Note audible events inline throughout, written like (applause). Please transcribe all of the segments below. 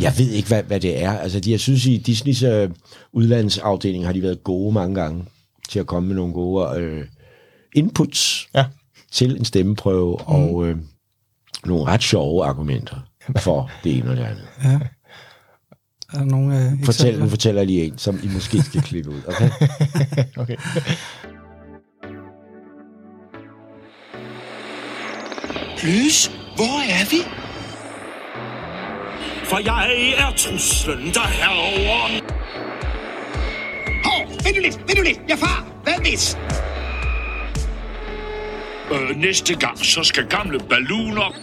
Jeg ved ikke, hvad, hvad det er. Altså, de, jeg synes, i Disneys øh, udlandsafdeling har de været gode mange gange til at komme med nogle gode øh, inputs Ja. til en stemmeprøve, mm. og øh, nogle ret sjove argumenter for det ene og det andet. Er der nogle øh, Fortæl, nu fortæller jeg lige en, som I måske skal klippe ud. Okay? (laughs) Okay. Lys, hvor er vi? For jeg er truslen, der herover. Hov, vent nu lidt, vent nu lidt. Jeg far, hvad hvis? Øh, næste gang, så skal gamle balloner...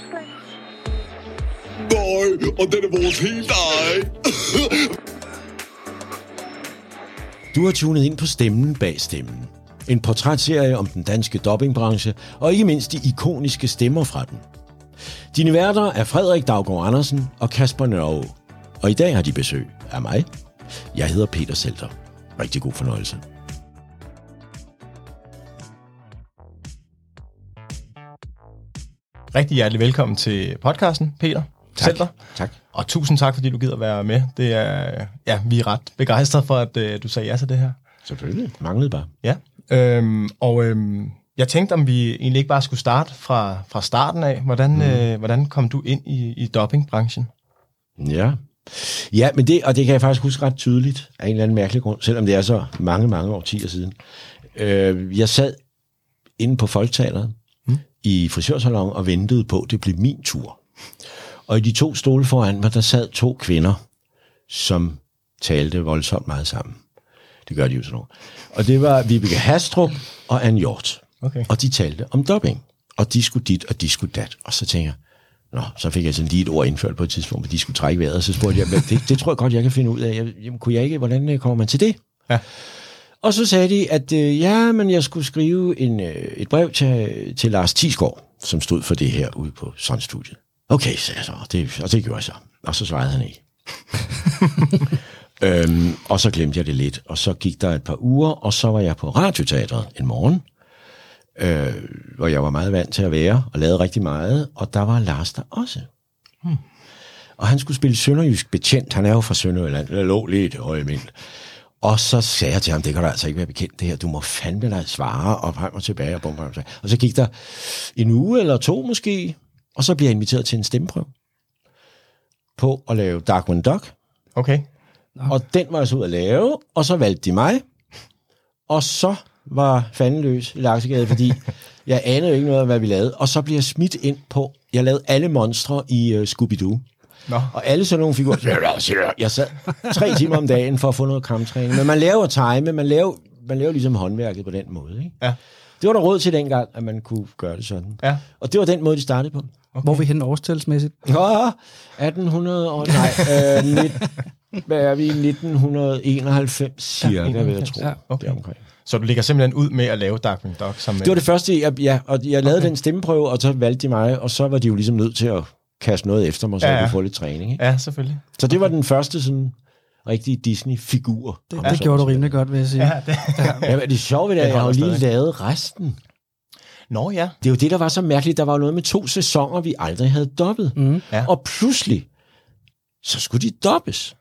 Nej, og den er vores helt egen. Du har tunet ind på Stemmen bag stemmen. En portrætserie om den danske dobbingbranche, og ikke mindst de ikoniske stemmer fra den. Dine værter er Frederik Daggaard Andersen og Kasper Nørre. Og i dag har de besøg af mig. Jeg hedder Peter Selter. Rigtig god fornøjelse. Rigtig hjertelig velkommen til podcasten, Peter Tak. Center. Tak. Og tusind tak, fordi du gider være med. Det er, ja, vi er ret begejstrede for, at øh, du sagde ja til det her. Selvfølgelig. Manglede bare. Ja. Øhm, og øhm, jeg tænkte, om vi egentlig ikke bare skulle starte fra, fra starten af. Hvordan, mm. øh, hvordan kom du ind i, i dobbingbranchen? Ja. Ja, men det, og det kan jeg faktisk huske ret tydeligt af en eller anden mærkelig grund, selvom det er så mange, mange årtier siden. Øh, jeg sad inde på Folketeateret mm. i frisørsalon og ventede på, at det blev min tur. Og i de to stole foran mig, der sad to kvinder, som talte voldsomt meget sammen. Det gør de jo sådan noget. Og det var Vibeke Hastrup og Anne Hjort. Okay. Og de talte om dubbing. Og de skulle dit, og de skulle dat. Og så tænker jeg, Nå, så fik jeg sådan lige et ord indført på et tidspunkt, hvor de skulle trække vejret, og så spurgte jeg, "Men det, det tror jeg godt, jeg kan finde ud af. Jeg, jamen, kunne jeg ikke, hvordan øh, kommer man til det? Ja. Og så sagde de, at øh, ja, men jeg skulle skrive en, øh, et brev til, til Lars Tisgaard, som stod for det her ude på Sondstudiet. Okay, sagde jeg så, og det, og det gjorde jeg så. Og så svarede han ikke. (laughs) øhm, og så glemte jeg det lidt, og så gik der et par uger, og så var jeg på Radioteatret en morgen, øh, hvor jeg var meget vant til at være, og lavede rigtig meget, og der var Lars der også. Hmm. Og han skulle spille Sønderjysk betjent, han er jo fra Sønderjylland, der lå lidt høje mind. Og så sagde jeg til ham, det kan du altså ikke være bekendt det her, du må fandme dig svare, og frem og tilbage, og bum, bum, bum. Og så gik der en uge eller to måske, og så bliver jeg inviteret til en stemmeprøve på at lave Darkwing Duck, Okay. og den var jeg så ud at lave, og så valgte de mig. Og så var fanden løs i Laksegade, fordi (laughs) jeg anede jo ikke noget af, hvad vi lavede. Og så bliver jeg smidt ind på, jeg lavede alle monstre i uh, Scooby-Doo. Nå. Og alle sådan nogle figurer. (laughs) Jeg sad tre timer om dagen for at få noget kamptræning. Men man laver time, man laver, man laver ligesom håndværket på den måde. Ikke? Ja. Det var der råd til dengang, at man kunne gøre det sådan. Ja. Og det var den måde, de startede på. Okay. Hvor er vi hen årstalsmæssigt? Ja, 1800 og nej, øh, nit, hvad er vi, 1991 cirka, ja, vil jeg tro. Ja, okay. okay. Så du ligger simpelthen ud med at lave Darkwing Duck? Som, Det var det første, jeg, ja, og jeg lavede okay. den stemmeprøve, og så valgte de mig, og så var de jo ligesom nødt til at kaste noget efter mig, så Ja, ja, ja. jeg kunne få lidt træning. Ikke? Ja, selvfølgelig. Så det var den første sådan rigtige Disney-figur. Det, det gjorde du rimelig godt, vil jeg sige. Ja, det. Ja, (laughs) men det sjove ved det er, at jeg har jo lige stadig. lavet resten. Nå ja. Det er jo det, der var så mærkeligt. Der var jo noget med to sæsoner, vi aldrig havde dobbet. Mm. Ja. Og pludselig, så skulle de dobbes.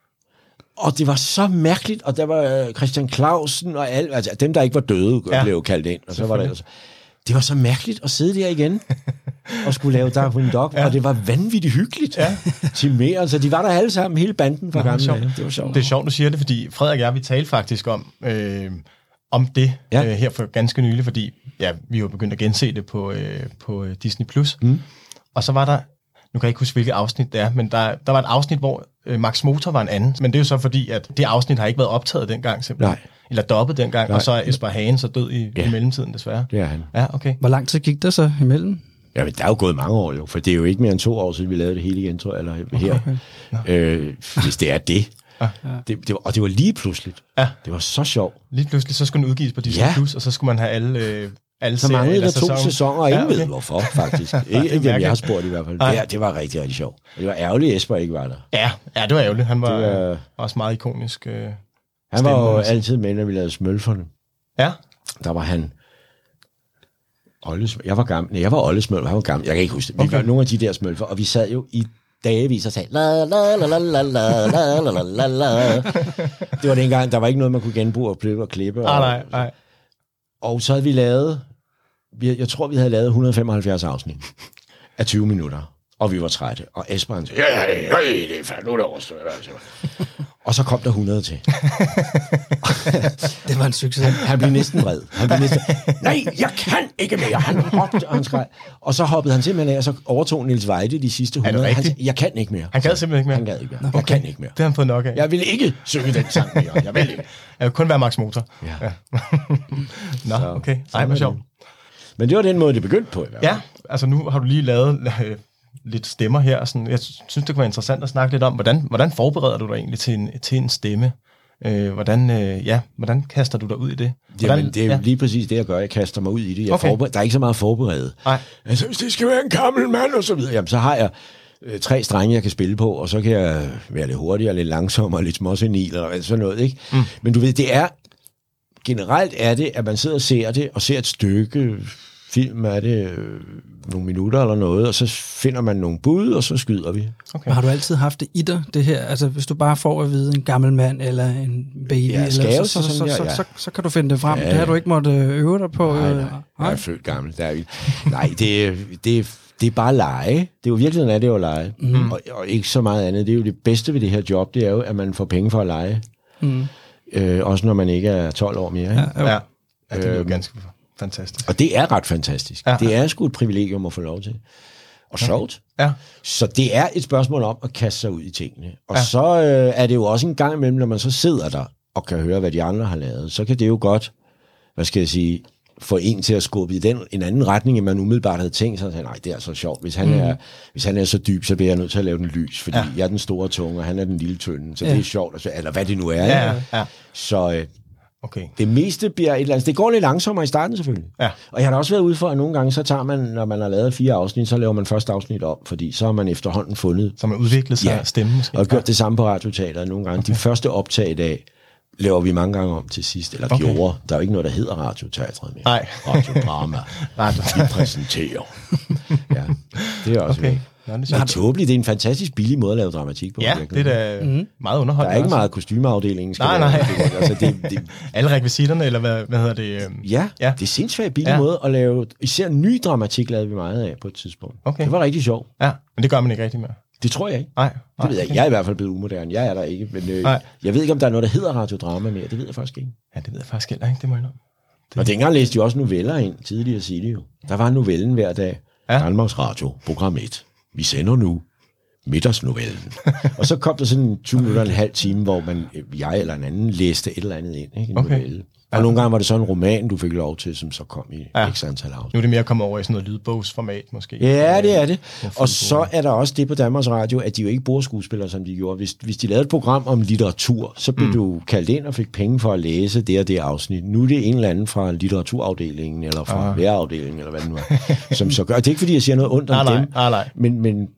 Og det var så mærkeligt, og der var øh, Christian Clausen og alle, altså dem, der ikke var døde, Ja. blev kaldt ind. Og så var der ellers. Det var så mærkeligt at sidde der igen (laughs) og skulle lave Darkwing Duck, ja. og det var vanvittigt hyggeligt ja. (laughs) til mere. Altså, de var der alle sammen, hele banden fra gamle dage. Det var sjovt. Det er sjovt, du siger det, fordi Frederik og jeg, vi talte faktisk om, øh, om det ja. Øh, her for ganske nylig, fordi ja, vi jo begyndt at gense det på, øh, på øh, Disney+. Plus. Mm. Og så var der, nu kan jeg ikke huske, hvilket afsnit det er, men der, der var et afsnit, hvor øh, Max Motor var en anden. Men det er jo så fordi, at det afsnit har ikke været optaget dengang simpelthen. Nej. Eller dobbet dengang, Nej. Og så er Esper Hagen så død i, ja. Ja. i mellemtiden desværre. Det er han. Ja, okay. Hvor lang tid gik der så imellem? Ja, men der er jo gået mange år jo, for det er jo ikke mere end to år siden, vi lavede det hele igen, tror jeg, eller her. Okay. Øh, hvis det er det. Ja. det, det var, og det var lige pludseligt. Ja. Det var så sjovt. Lige pludselig, så skulle den udgives på Disney+, Ja. Plus, og så skulle man have alle, øh, alle Så manglede der to sæsoner. sæsoner, og ingen Ja, ja, okay. ved hvorfor, faktisk. (laughs) ikke, ikke dem, jeg har spurgt i hvert fald. Nej. Det, det var rigtig, rigtig sjovt. Det var ærgerligt, at Esper ikke var der. Ja, ja, det var ærgerligt. Han var, Det var- også meget ikonisk. Øh. Han Stemme, var jo sige. altid med, når vi lavede smølferne. Ja, Der var han... Olles, jeg var gammel. Nej, jeg var Olle Smølfer, han var gammel. Jeg kan ikke huske det. Vi Okay. var nogle af de der smølfer, og vi sad jo i dagevis og sagde, la, la, la, la, la, la, la, la, la, la. Det var dengang, der var ikke noget, man kunne genbruge og klippe og klippe. Ah, nej, nej. og så havde vi lavet, vi- jeg tror, vi havde lavet 175 afsnit af 20 minutter. Og vi var trætte. Og Esben han sagde, ja, ja, ja, det er fandme, nu er det overstået. Altså. Og så kom der 100 til. (laughs) Det var en succes. Han blev næsten vred. Han blev næsten, nej, jeg kan ikke mere. Han råbte, og han skreg. Og så hoppede han simpelthen af, og så overtog Niels Weide de sidste 100. Han jeg kan ikke mere. Han gad simpelthen ikke mere. Han gad ikke mere. Jeg kan ikke mere. Det har han fået nok af. Jeg vil ikke synge den sang mere. Jeg vil ikke. (laughs) Jeg vil kun være Max Motor. Ja. (laughs) Nå, okay. Ej, hvor sjovt. Men det var den måde, det begyndte på. I hvert fald. Ja, altså nu har du lige lavet øh, lidt stemmer her. Sådan, jeg synes, det kunne være interessant at snakke lidt om, hvordan, hvordan forbereder du dig egentlig til en, til en stemme? Øh, hvordan, øh, ja, hvordan kaster du dig ud i det? Hvordan, Jamen, det er ja. lige præcis det, jeg gør. Jeg kaster mig ud i det. Jeg Okay. okay. Der er ikke så meget forberedt. Nej. Altså, hvis det skal være en gammel mand og så videre, jamen, så har jeg øh, tre strenge, jeg kan spille på, og så kan jeg være lidt hurtigere, lidt langsommere, lidt småsenil, eller sådan noget, ikke? Mm. Men du ved, det er, generelt er det, at man sidder og ser det, og ser et stykke film er det øh, nogle minutter eller noget, og så finder man nogle bud, og så skyder vi. Okay. Har du altid haft det i dig, det her? Altså, hvis du bare får at vide en gammel mand eller en baby, Ja, eller, så, så, sig så, sådan så, der, ja. så, så, kan du finde det frem. Ja, Det har ja. du ikke måttet øh, øve dig på. Nej, øh, nej. Jeg er født gammel. Der er. Nej, det, er- det, det er bare lege. Det er jo virkeligheden er det jo at lege. Mm. Og, og, ikke så meget andet. Det er jo det bedste ved det her job, det er jo, at man får penge for at lege. Mm. Øh, også når man ikke er 12 år mere. Ikke? Ja. jo. Ja, ja det er jo Øhm. ganske fantastisk. Og det er ret fantastisk. Ja. Ja. Det er sgu et privilegium at få lov til. Og sjovt. Ja, Så det er et spørgsmål om at kaste sig ud i tingene. Og Ja. ja. så øh, er det jo også en gang imellem, når man så sidder der og kan høre, hvad de andre har lavet, så kan det jo godt, hvad skal jeg sige, få en til at skubbe i den, en anden retning, end man umiddelbart havde tænkt sig. Sige, nej, det er så sjovt. Hvis han, mm. er, hvis han er så dyb, så bliver jeg nødt til at lave den lys, fordi Ja. ja. jeg er den store tunge, og han er den lille tynde. Så Ja. ja. det er sjovt. Altså, eller hvad det nu er. ja, ikke? ja. Så øh, Okay. det meste bliver et eller andet. Det går lidt langsommere i starten selvfølgelig. Ja. Og jeg har da også været ude for, at nogle gange, så tager man, når man har lavet fire afsnit, så laver man første afsnit om, fordi så har man efterhånden fundet, Så man udviklet sig Ja. stemme måske. og gjort det samme på radioteateret nogle gange. Okay. De første optag i dag laver vi mange gange om til sidst, eller Okay. gjorde. Der er jo ikke noget, der hedder radioteatret mere. Nej. Radiodrama. (laughs) Radio. Vi præsenterer. (laughs) ja, det er også Okay. okay. Nå, det er Det er sjovt. tåbeligt. Det er en fantastisk billig måde at lave dramatik på. Ja, virkelig. det er da mm. meget Der underholdende. er ikke også. meget kostymeafdelingen. Skal Nej, nej. Det, altså, det, det, (laughs) Alle rekvisitterne, eller hvad, hvad hedder det? øhm, Ja, Ja. det er sindssygt billig ja. måde at lave, især ny dramatik lavede vi meget af på et tidspunkt. Okay. Det var rigtig sjovt. Ja, men det gør man ikke rigtig mere. Det tror jeg ikke. Nej, Det nej, ved jeg ikke. Jeg er i hvert fald blevet umoderne. Jeg er der ikke. Men øh, Nej. jeg ved ikke, om der er noget, der hedder radiodrama mere. Det ved jeg faktisk ikke. Ja, det ved jeg faktisk heller ikke, det må jeg indrømme. Og dengang læste de også noveller ind, tidligere det jo. Der var novellen hver dag. Ja. Danmarks Radio, program 1. Vi sender nu middagsnovellen. (laughs) og så kom der sådan en 20 minutter, en halv time, hvor man, øh, jeg eller en anden læste et eller andet ind, ikke? En Okay. novelle. Og nogle gange var det så en roman, du fik lov til, som så kom i Ja. ja. x antal afsnit. Nu er det mere kommet over i sådan noget lydbogsformat, måske. Ja, det er det. Ja, Og så er der også det på Danmarks Radio, at de jo ikke bruger skuespillere, som de gjorde. Hvis, hvis de lavede et program om litteratur, så blev mm. du kaldt ind og fik penge for at læse det og det afsnit. Nu er det en eller anden fra litteraturafdelingen, eller fra Ah. værafdelingen, eller hvad det nu er, som så gør. Det er ikke, fordi jeg siger noget ondt om Nej, nej, dem, nej, nej. men, men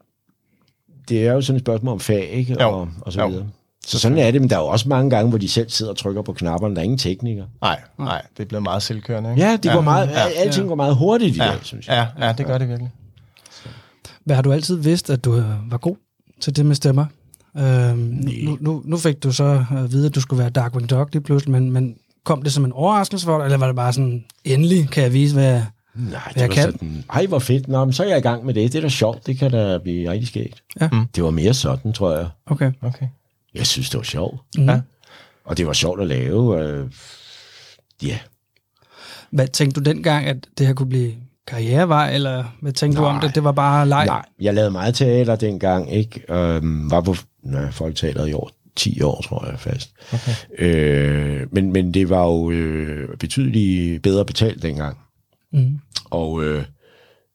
det er jo sådan et spørgsmål om fag, ikke? Jo. Og, og så Jo. videre. Så sådan er det, men der er jo også mange gange, hvor de selv sidder og trykker på knapperne. Der er ingen teknikere. Nej, nej, det er blevet meget selvkørende, ikke? Ja, det går meget, ja, alting går meget hurtigt i ja, dag, synes jeg. ja, ja, det gør det virkelig. Hvad har du altid vidst, at du øh, var god til det med stemmer? Øhm, nu, nu, nu fik du så at vide, at du skulle være Darkwing Dog lige pludselig, men, men kom det som en overraskelse for dig, eller var det bare sådan, endelig kan jeg vise, hvad jeg... Nej, jeg det var kan. sådan, ej hvor fedt, Nå, men så er jeg i gang med det. Det er da sjovt, det kan da blive rigtig skægt. Ja. Mm. Det var mere sådan, tror jeg. Okay. Okay. Jeg synes, det var sjovt. Mm. Ja. Og det var sjovt at lave. Øh, ja, Hvad tænkte du dengang, at det her kunne blive karrierevej, eller hvad tænkte du om Nej. det? Det var bare leg? nej, jeg lavede meget teater dengang, ikke? Øhm, var på nej, Folketeateret i år, 10 år, tror jeg fast. Okay. Øh, men, men det var jo øh, betydeligt bedre betalt dengang. Mm. Og øh,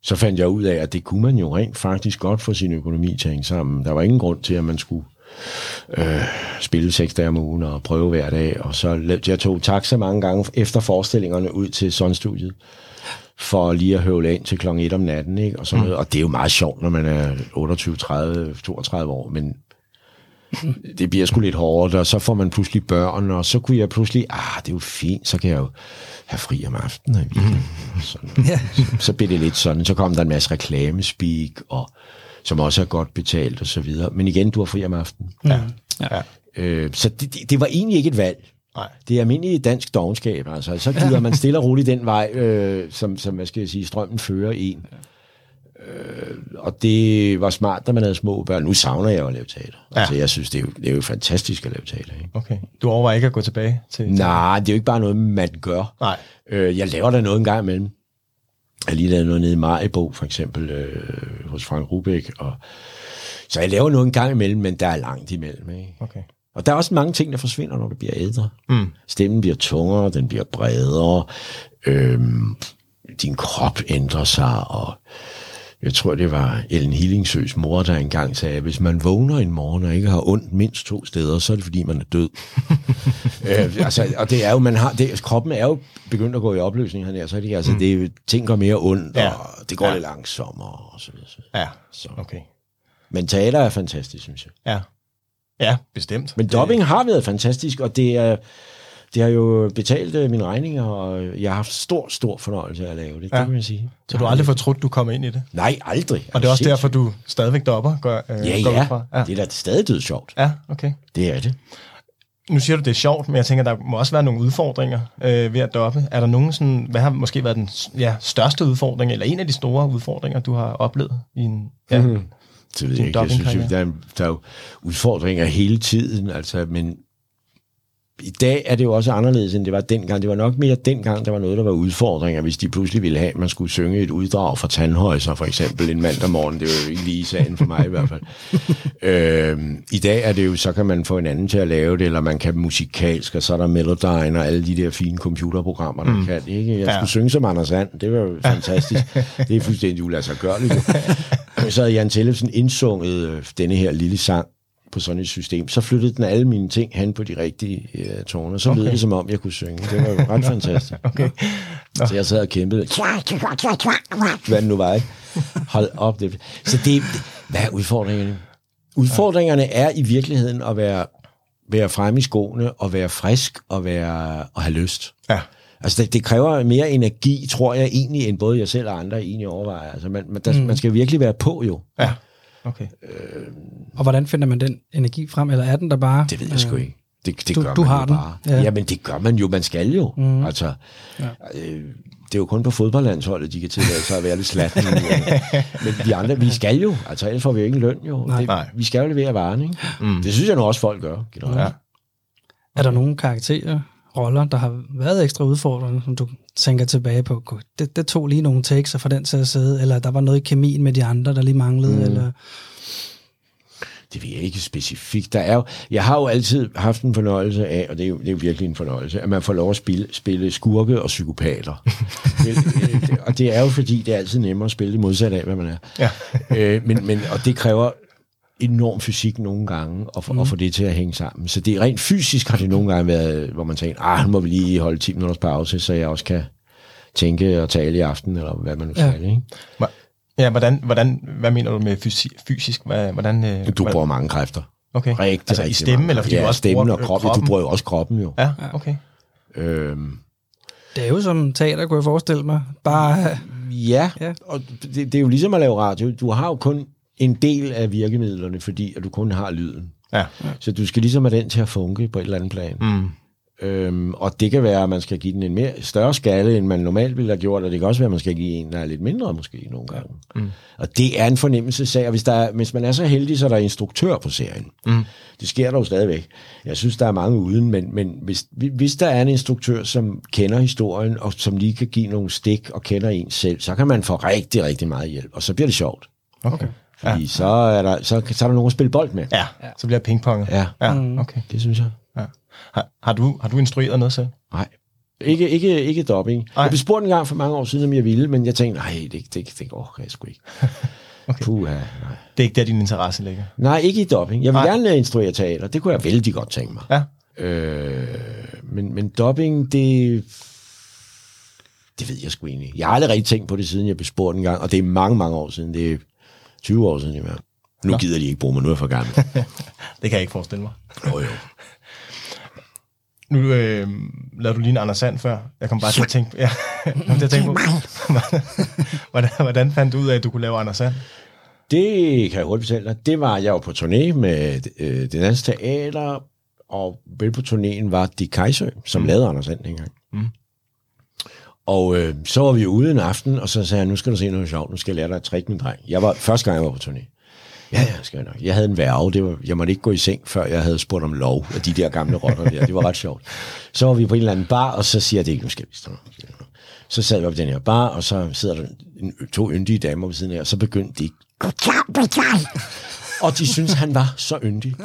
så fandt jeg ud af, at det kunne man jo rent faktisk godt få sin økonomi til at hænge sammen. Der var ingen grund til, at man skulle øh, spille seks dage om ugen og prøve hver dag. Og så jeg tog taxa mange gange efter forestillingerne ud til Sundstudiet for lige at høvle ind til klokken 1 om natten. Ikke? Og, sådan noget. og det er jo meget sjovt, når man er 28, 30, 32 år, men det bliver sgu lidt hårdt, og så får man pludselig børn, og så kunne jeg pludselig, ah, det er jo fint, så kan jeg jo have fri om aftenen. i weekenden. Sådan. Ja. Så blev det lidt sådan, så kom der en masse reklamespeak, og som også er godt betalt og så videre. Men igen, du har fri om aftenen. Ja. Ja. ja. Øh, så det, det, det var egentlig ikke et valg. Nej. Det er almindelig dansk dogenskab, altså. Så gider man stille og roligt den vej, øh, som, som, hvad skal jeg sige, strømmen fører en. Øh, og det var smart, da man havde små børn. Nu savner jeg jo at lave teater. Ja. Altså, jeg synes, det er, jo, det er jo fantastisk at lave teater. Ikke? Okay. Du overvejer ikke at gå tilbage til... Nej, det er jo ikke bare noget, man gør. Nej. Øh, jeg laver der noget en gang imellem. Jeg har lige lavet noget nede i Maribo, for eksempel, øh, hos Frank Rubæk. Og, så jeg laver noget en gang imellem, men der er langt imellem. Ikke? Okay. Og der er også mange ting, der forsvinder, når du bliver ældre. Mm. Stemmen bliver tungere, den bliver bredere, øhm, din krop ændrer sig, og jeg tror, det var Ellen Hillingsøs mor, der engang sagde, at hvis man vågner en morgen og ikke har ondt mindst to steder, så er det fordi, man er død. (laughs) øh, altså, og det er jo, man har, det, kroppen er jo begyndt at gå i opløsning her, så er det, altså, det, er jo- ting går mere ondt, Ja. og det går Ja. lidt langsommere, og så videre. Så. Ja. Så. Okay. Men teater er fantastisk, synes jeg. Ja. Ja, bestemt. Men dubbing har været fantastisk, og det er, det har jo betalt øh, mine regninger, og jeg har haft stor, stor fornøjelse af at lave det, ja. Det kan man sige. Så du har aldrig fortrudt, du kom ind i det? Nej, aldrig. Og det er også Sindssygt. derfor, du stadigvæk dopper, går, øh, Ja, går ja. fra? ja. Det er da stadig død sjovt. Ja, okay. Det er det. Nu siger du, det er sjovt, men jeg tænker, der må også være nogle udfordringer øh, ved at doppe. Er der nogen sådan, hvad har måske været den ja, største udfordring, eller en af de store udfordringer, du har oplevet i en... Ja, Mhm. Det ved jeg ikke. Jeg synes, der, er, der er jo udfordringer hele tiden, altså, men i dag er det jo også anderledes, end det var dengang. Det var nok mere dengang, der var noget, der var udfordringer, hvis de pludselig ville have, at man skulle synge et uddrag fra Tandhøjser, for eksempel en mandag morgen. Det var jo ikke lige sagen for mig i hvert fald. (laughs) øhm, I dag er det jo, så kan man få en anden til at lave det, eller man kan musikalsk, og så er der Melodyne og alle de der fine computerprogrammer, der mm. kan. Ikke? Jeg Ja. skulle synge som Anders Sand. Det var jo fantastisk. det er fuldstændig uladsiggørligt. jo. (laughs) så havde Jan Tellefsen indsunget øh, denne her lille sang på sådan et system. Så flyttede den alle mine ting hen på de rigtige øh, toner. Så okay. lød det, som om jeg kunne synge. Det var jo ret (laughs) fantastisk. okay. Så jeg sad og kæmpede. Hvad det nu var, ikke? Hold op. Det. Så det, hvad er udfordringerne? Udfordringerne er i virkeligheden at være, være fremme i skoene, og være frisk, og, være, og have lyst. Ja. Altså, det, det kræver mere energi, tror jeg egentlig, end både jeg selv og andre egentlig overvejer. Altså, man, man, der, mm. man skal virkelig være på, jo. Ja, okay. Og hvordan finder man den energi frem? Eller er den der bare... Det ved jeg sgu ikke. Det, det du- gør du man har jo den. bare. Ja. Ja. Jamen, det gør man jo. Man skal jo. Mm. Altså, ja. øh, det er jo kun på fodboldlandsholdet, de kan tillade sig at være lidt slatten. Men (laughs) vi andre, vi skal jo. Altså, ellers får vi jo ikke løn, jo. Nej. Det, Nej. vi skal jo levere varen, ikke? Mm. Det synes jeg nu også, folk gør. generelt. Ja. Er der nogle karakterer, roller, der har været ekstra udfordrende, som du tænker tilbage på? "Gud, Det, det tog lige nogle takes få den til at sidde, eller der var noget i kemien med de andre, der lige manglede, mm. eller... Det ved jeg ikke specifikt. Der er jo, jeg har jo altid haft en fornøjelse af, og det er jo, det er jo virkelig en fornøjelse, at man får lov at spille, spille skurke og psykopater. (laughs) Øh, og det er jo fordi, det er altid nemmere at spille det modsat af, hvad man er. Ja. øh, men, men, og det kræver enorm fysik nogle gange, at få, mm. få det til at hænge sammen. Så det er rent fysisk har det nogle gange været, hvor man tænker, ah, nu må vi lige holde 10 minutters pause, så jeg også kan tænke og tale i aften, eller hvad man nu Ja. skal. Ikke? Ja, hvordan, hvordan, hvad mener du med fysi, fysisk? Hvordan, øh, Du bruger mange kræfter. okay. Rigtig, altså rigtig i stemmen, mange. eller fordi ja, du også stemmen bruger og kroppen. kroppen. Du bruger jo også kroppen jo. Ja, okay. Øhm, Det er jo som teater, kunne jeg forestille mig. Bare... Ja, Ja. ja. og det, det er jo ligesom at lave radio. Du har jo kun en del af virkemidlerne, fordi at du kun har lyden. Ja. Så du skal ligesom have den til at funke på et eller andet plan. Mm. Øhm, og det kan være, at man skal give den en mere større skalle, end man normalt ville have gjort, og det kan også være, at man skal give en, der er lidt mindre måske nogle gange. Mm. Og det er en fornemmelsessag, og hvis, der er, hvis man er så heldig, så er der instruktør på serien. Mm. Det sker jo stadigvæk. Jeg synes, der er mange uden, men, men hvis, hvis der er en instruktør, som kender historien, og som lige kan give nogle stik og kender en selv, så kan man få rigtig, rigtig meget hjælp, og så bliver det sjovt. Okay. Fordi ja. så, er der, så, så er der nogen at spille bold med. Ja, så bliver det pingpong. Ja, Ja, okay. det synes jeg. Ja. Har, har, du, har du instrueret noget selv? Nej. Ikke, ikke, ikke dubbing. Nej. Jeg blev spurgt en gang for mange år siden, om jeg ville, men jeg tænkte, nej, det, det, det går jeg sgu ikke. (laughs) okay. Puha, nej. Det er ikke der, din interesse ligger. nej, ikke i dubbing. Jeg vil nej. gerne instruere teater. Det kunne jeg vældig godt tænke mig. Ja. Øh, men, men dubbing, det... Det ved jeg sgu egentlig. ikke. Jeg har aldrig rigtig tænkt på det, siden jeg blev spurgt en gang, og det er mange, mange år siden. Det er 20 år siden i hvert. Nu gider de ikke bruge mig, nu er jeg for gammel. (laughs) Det kan jeg ikke forestille mig. Jo, jo. (laughs) Nu øh, lavede du lige en Anders Sand før. Jeg kom bare til at tænke, (laughs) ja, til at tænke på, hvordan, hvordan fandt du ud af, at du kunne lave Anders Sand? Det kan jeg hurtigt fortælle dig. Det var, jeg var på turné med øh, det danske teater, og vel på turnéen var Dick Kajsø, som mm. lavede Anders Sand dengang. Mm. Og øh, så var vi ude en aften, og så sagde jeg, nu skal du se noget sjovt, nu skal jeg lære dig at trick, min dreng. Jeg var første gang, jeg var på turné. Ja, ja, skal jeg nok. Jeg havde en værve. Det var, jeg måtte ikke gå i seng, før jeg havde spurgt om lov af de der gamle rotter der. Det var ret sjovt. Så var vi på en eller anden bar, og så siger jeg, det ikke, nu skal vi stå. Så sad vi op i den her bar, og så sidder der en, to yndige damer ved siden af, og så begyndte de, og de synes han var så yndig.